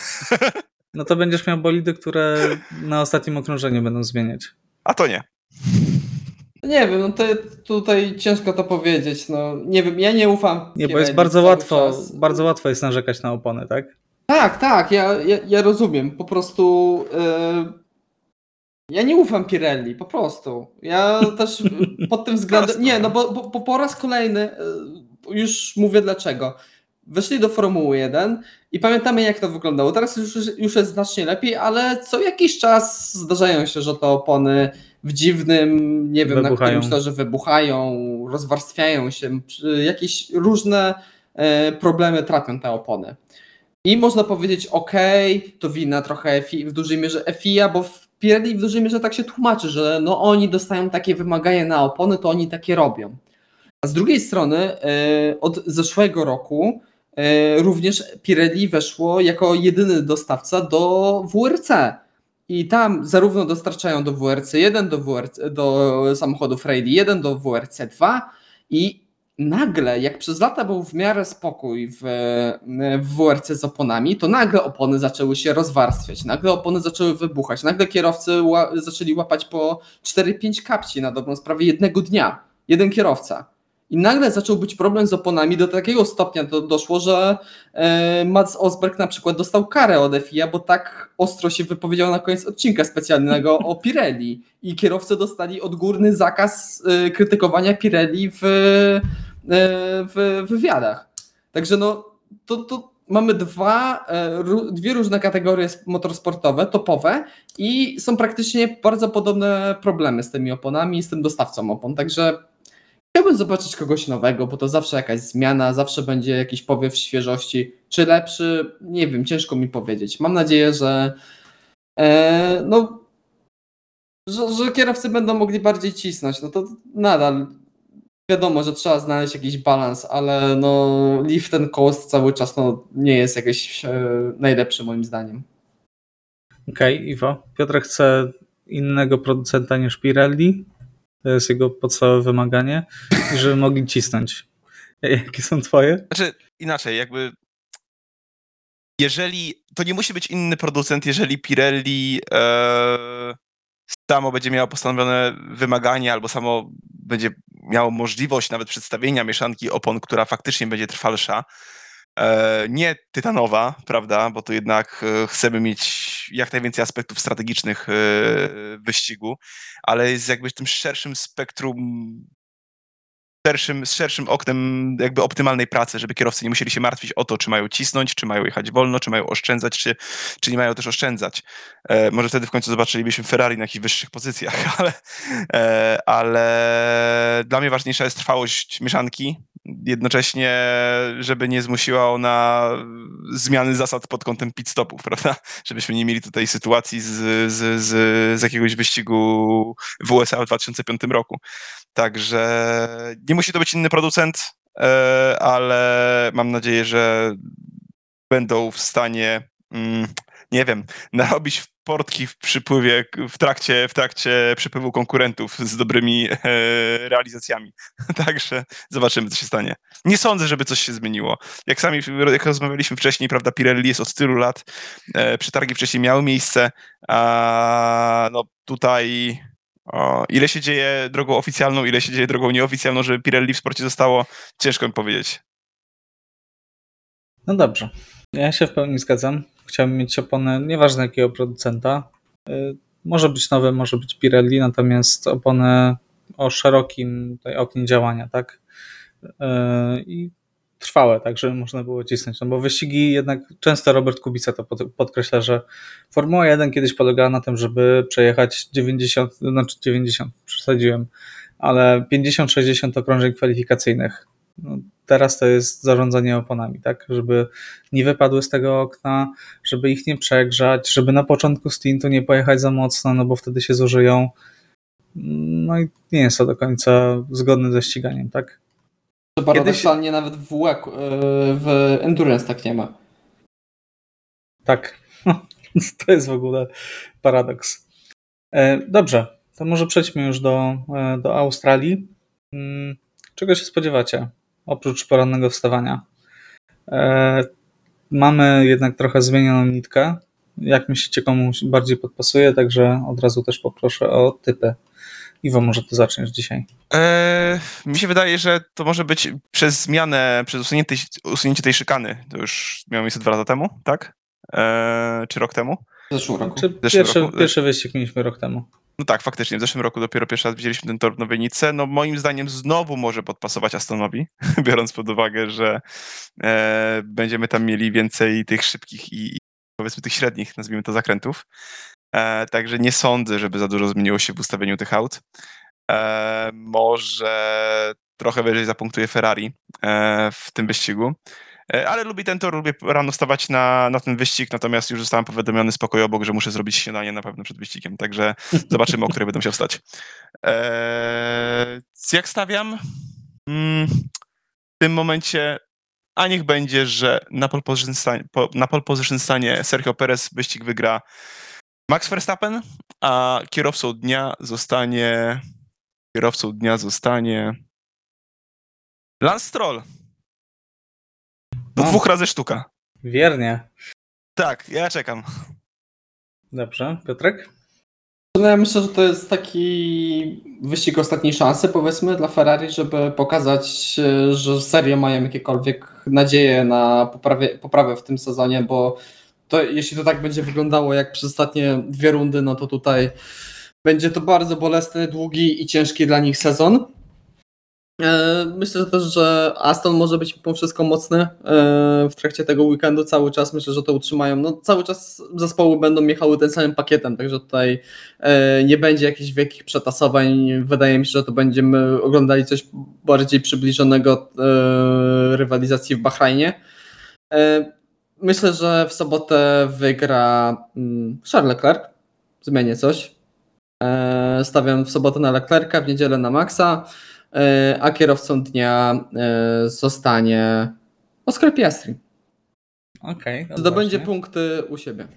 No to będziesz miał bolidy, które na ostatnim okrążeniu będą zmieniać. A to nie. Nie wiem, no to tutaj ciężko to powiedzieć. No, nie wiem, ja nie ufam. Nie, bo jest bardzo łatwo, czas. bardzo łatwo jest narzekać na opony, tak? Tak, tak, ja, ja, ja rozumiem. Po prostu yy, ja nie ufam Pirelli, po prostu. Ja też pod tym względem. Nie, no bo, bo, bo po raz kolejny e, już mówię dlaczego. Weszli do Formuły 1 i pamiętamy, jak to wyglądało. Teraz już, już jest znacznie lepiej, ale co jakiś czas zdarzają się, że te opony w dziwnym, nie wiem, wybuchają. na którym torze wybuchają, rozwarstwiają się, jakieś różne e, problemy trapią te opony. I można powiedzieć, ok, to wina trochę FI, w dużej mierze FIA, bo w Pirelli w dużej mierze tak się tłumaczy, że no oni dostają takie wymagania na opony, to oni takie robią. A z drugiej strony e, od zeszłego roku e, również Pirelli weszło jako jedyny dostawca do WRC. I tam zarówno dostarczają do WRC 1, do, WRC, do samochodów Rally 1, do WRC 2 i nagle, jak przez lata był w miarę spokój w, w WRC z oponami, to nagle opony zaczęły się rozwarstwiać, nagle opony zaczęły wybuchać, nagle kierowcy ła, zaczęli łapać po 4-5 kapci na dobrą sprawę jednego dnia. Jeden kierowca. I nagle zaczął być problem z oponami, do takiego stopnia do, doszło, że e, Mats Osberg na przykład dostał karę od FIA, bo tak ostro się wypowiedział na koniec odcinka specjalnego o Pirelli. I kierowcy dostali odgórny zakaz e, krytykowania Pirelli w, w wywiadach. Także no, to, to mamy dwa, e, dwie różne kategorie motorsportowe, topowe i są praktycznie bardzo podobne problemy z tymi oponami i z tym dostawcą opon. Także Chciałbym zobaczyć kogoś nowego, bo to zawsze jakaś zmiana, zawsze będzie jakiś powiew świeżości. Czy lepszy? Nie wiem, ciężko mi powiedzieć. Mam nadzieję, że e, no, że, że, kierowcy będą mogli bardziej cisnąć. No to nadal wiadomo, że trzeba znaleźć jakiś balans, ale no lift ten coast cały czas no, nie jest jakiś e, najlepszy moim zdaniem. Okej, okay, Iwo. Piotr chce innego producenta niż Pirelli. To jest jego podstawowe wymaganie, żeby mogli cisnąć. Jakie są twoje? Znaczy, inaczej, jakby jeżeli, to nie musi być inny producent, jeżeli Pirelli e, samo będzie miało postanowione wymagania albo samo będzie miało możliwość nawet przedstawienia mieszanki opon, która faktycznie będzie trwalsza, E, nie tytanowa, prawda, bo to jednak e, chcemy mieć jak najwięcej aspektów strategicznych e, wyścigu, ale jest jakby w tym szerszym spektrum szerszym, z szerszym oknem jakby optymalnej pracy, żeby kierowcy nie musieli się martwić o to, czy mają cisnąć, czy mają jechać wolno, czy mają oszczędzać, czy, czy nie mają też oszczędzać. E, może wtedy w końcu zobaczylibyśmy Ferrari na jakichś wyższych pozycjach, ale, e, ale dla mnie ważniejsza jest trwałość mieszanki, jednocześnie, żeby nie zmusiła ona zmiany zasad pod kątem pit stopów, prawda? Żebyśmy nie mieli tutaj sytuacji z, z, z, z jakiegoś wyścigu w USA w 2005 roku. Także nie musi to być inny producent, e, ale mam nadzieję, że będą w stanie, mm, nie wiem, narobić portki w przypływie, w trakcie, w trakcie przypływu konkurentów z dobrymi e, realizacjami. Także zobaczymy, co się stanie. Nie sądzę, żeby coś się zmieniło. Jak sami, jak rozmawialiśmy wcześniej, prawda, Pirelli jest od tylu lat, e, przetargi wcześniej miały miejsce, a no tutaj ile się dzieje drogą oficjalną, ile się dzieje drogą nieoficjalną, żeby Pirelli w sporcie zostało, ciężko mi powiedzieć. No dobrze. Ja się w pełni zgadzam. Chciałbym mieć opony, nieważne jakiego producenta. Y, może być nowe, może być Pirelli, natomiast opony o szerokim tutaj oknie działania, tak? Y, I trwałe, tak, żeby można było cisnąć. No bo wyścigi jednak często Robert Kubica to podkreśla, że Formuła 1 kiedyś polegała na tym, żeby przejechać 90, znaczy 90, przesadziłem, ale 50-60 okrążeń kwalifikacyjnych. No, teraz to jest zarządzanie oponami, tak, żeby nie wypadły z tego okna, żeby ich nie przegrzać, żeby na początku stintu nie pojechać za mocno, no bo wtedy się zużyją. No i nie jest to do końca zgodne ze ściganiem, tak? To paradoksalnie Kiedyś... nawet w, WEC, w Endurance tak nie ma. Tak. To jest w ogóle paradoks. E, dobrze, to może przejdźmy już do, e, do Australii. Mm, czego się spodziewacie oprócz porannego wstawania? E, mamy jednak trochę zmienioną nitkę. Jak myślicie, komu bardziej podpasuje? Także od razu też poproszę o typy. Iwo, może to zaczniesz dzisiaj. Eee, mi się wydaje, że to może być przez zmianę, przez usunięcie, usunięcie tej szykany. To już miało miejsce dwa lata temu, tak? Eee, czy rok temu? W zeszłym roku. Czy pierwszy, roku? pierwszy wyścig mieliśmy rok temu. No tak, faktycznie. W zeszłym roku dopiero pierwszy raz widzieliśmy ten tor w Nowej Nice. No moim zdaniem znowu może podpasować Astonowi, biorąc pod uwagę, że e, będziemy tam mieli więcej tych szybkich i, i powiedzmy tych średnich, nazwijmy to, zakrętów. E, także nie sądzę, żeby za dużo zmieniło się w ustawieniu tych aut. E, może trochę wyżej zapunktuje Ferrari e, w tym wyścigu. Ale lubię ten tor, lubię rano stawać na, na ten wyścig, natomiast już zostałem powiadomiony spokojnie obok, że muszę zrobić śniadanie na pewno przed wyścigiem, także zobaczymy, o której będę musiał wstać. Jak stawiam? Mm, w tym momencie a niech będzie, że na pole position stanie, na pole position stanie Sergio Perez wyścig wygra Max Verstappen, a kierowcą dnia zostanie kierowcą dnia zostanie Lance Stroll. Do no. dwóch razy sztuka. Wiernie. Tak, ja czekam. Dobrze, Piotrek? No ja myślę, że to jest taki wyścig ostatniej szansy, powiedzmy, dla Ferrari, żeby pokazać, że serio mają jakiekolwiek nadzieje na poprawie, poprawę w tym sezonie, bo to jeśli to tak będzie wyglądało jak przez ostatnie dwie rundy, no to tutaj będzie to bardzo bolesny, długi i ciężki dla nich sezon. E, myślę też, że Aston może być pomimo wszystko mocny e, w trakcie tego weekendu cały czas. Myślę, że to utrzymają. No, cały czas zespoły będą jechały tym samym pakietem, także tutaj e, nie będzie jakichś wielkich przetasowań. Wydaje mi się, że to będziemy oglądali coś bardziej przybliżonego rywalizacji w Bahrajnie. Myślę, że w sobotę wygra mm, Charles Leclerc. Zmienię coś. Stawiam w sobotę na Leclerca, w niedzielę na Maxa. E, a kierowcą dnia e, zostanie Oscar Piastri. Okej. Okay, Zdobędzie punkty u siebie.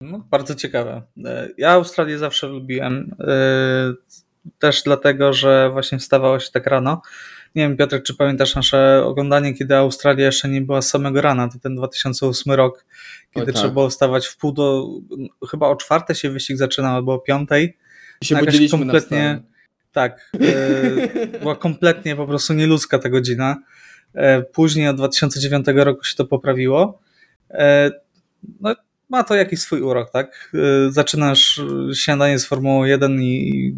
No, bardzo ciekawe. E, ja Australię zawsze lubiłem. Też dlatego, że właśnie wstawało się tak rano. Nie wiem, Piotrek, czy pamiętasz nasze oglądanie, kiedy Australia jeszcze nie była z samego rana, to ten 2008 rok, kiedy tak. trzeba było wstawać w pół do, chyba o czwarte się wyścig zaczynał, albo o piątej. I się budziliśmy kompletnie, tak, e, była kompletnie po prostu nieludzka ta godzina. E, później od 2009 roku się to poprawiło. E, no, ma to jakiś swój urok, tak? Zaczynasz śniadanie z Formułą 1 i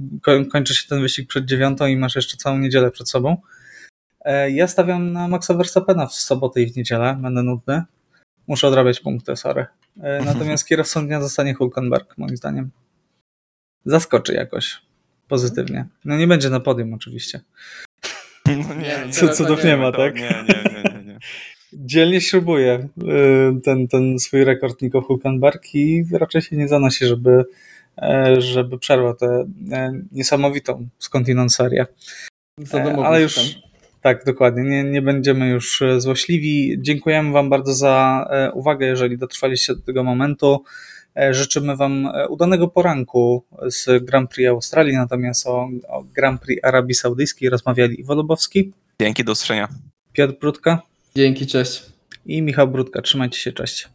kończy się ten wyścig przed dziewiątą i masz jeszcze całą niedzielę przed sobą. Ja stawiam na Maxa Verstappena w sobotę i w niedzielę, będę nudny. Muszę odrabiać punkty, sorry. Natomiast kierowcą dnia zostanie Hulkenberg, moim zdaniem. Zaskoczy jakoś pozytywnie. No nie będzie na podium oczywiście. No nie, nie, Cudów nie ma, tak? Nie, nie, nie, nie, nie. Dzielnie śrubuje y, ten, ten swój rekord Nico Hulkenberg i raczej się nie zanosi, żeby, e, żeby przerwał tę e, niesamowitą skądinąd serię. E, ale już tak, dokładnie. Nie, nie będziemy już złośliwi. Dziękujemy Wam bardzo za uwagę, jeżeli dotrwaliście do tego momentu. E, życzymy Wam e, udanego poranku z Grand Prix Australii, natomiast o, o Grand Prix Arabii Saudyjskiej rozmawiali Iwo Lubowski. Dzięki, do usłyszenia. Piotr Brudka. Dzięki, cześć. I Michał Brudka. Trzymajcie się, cześć.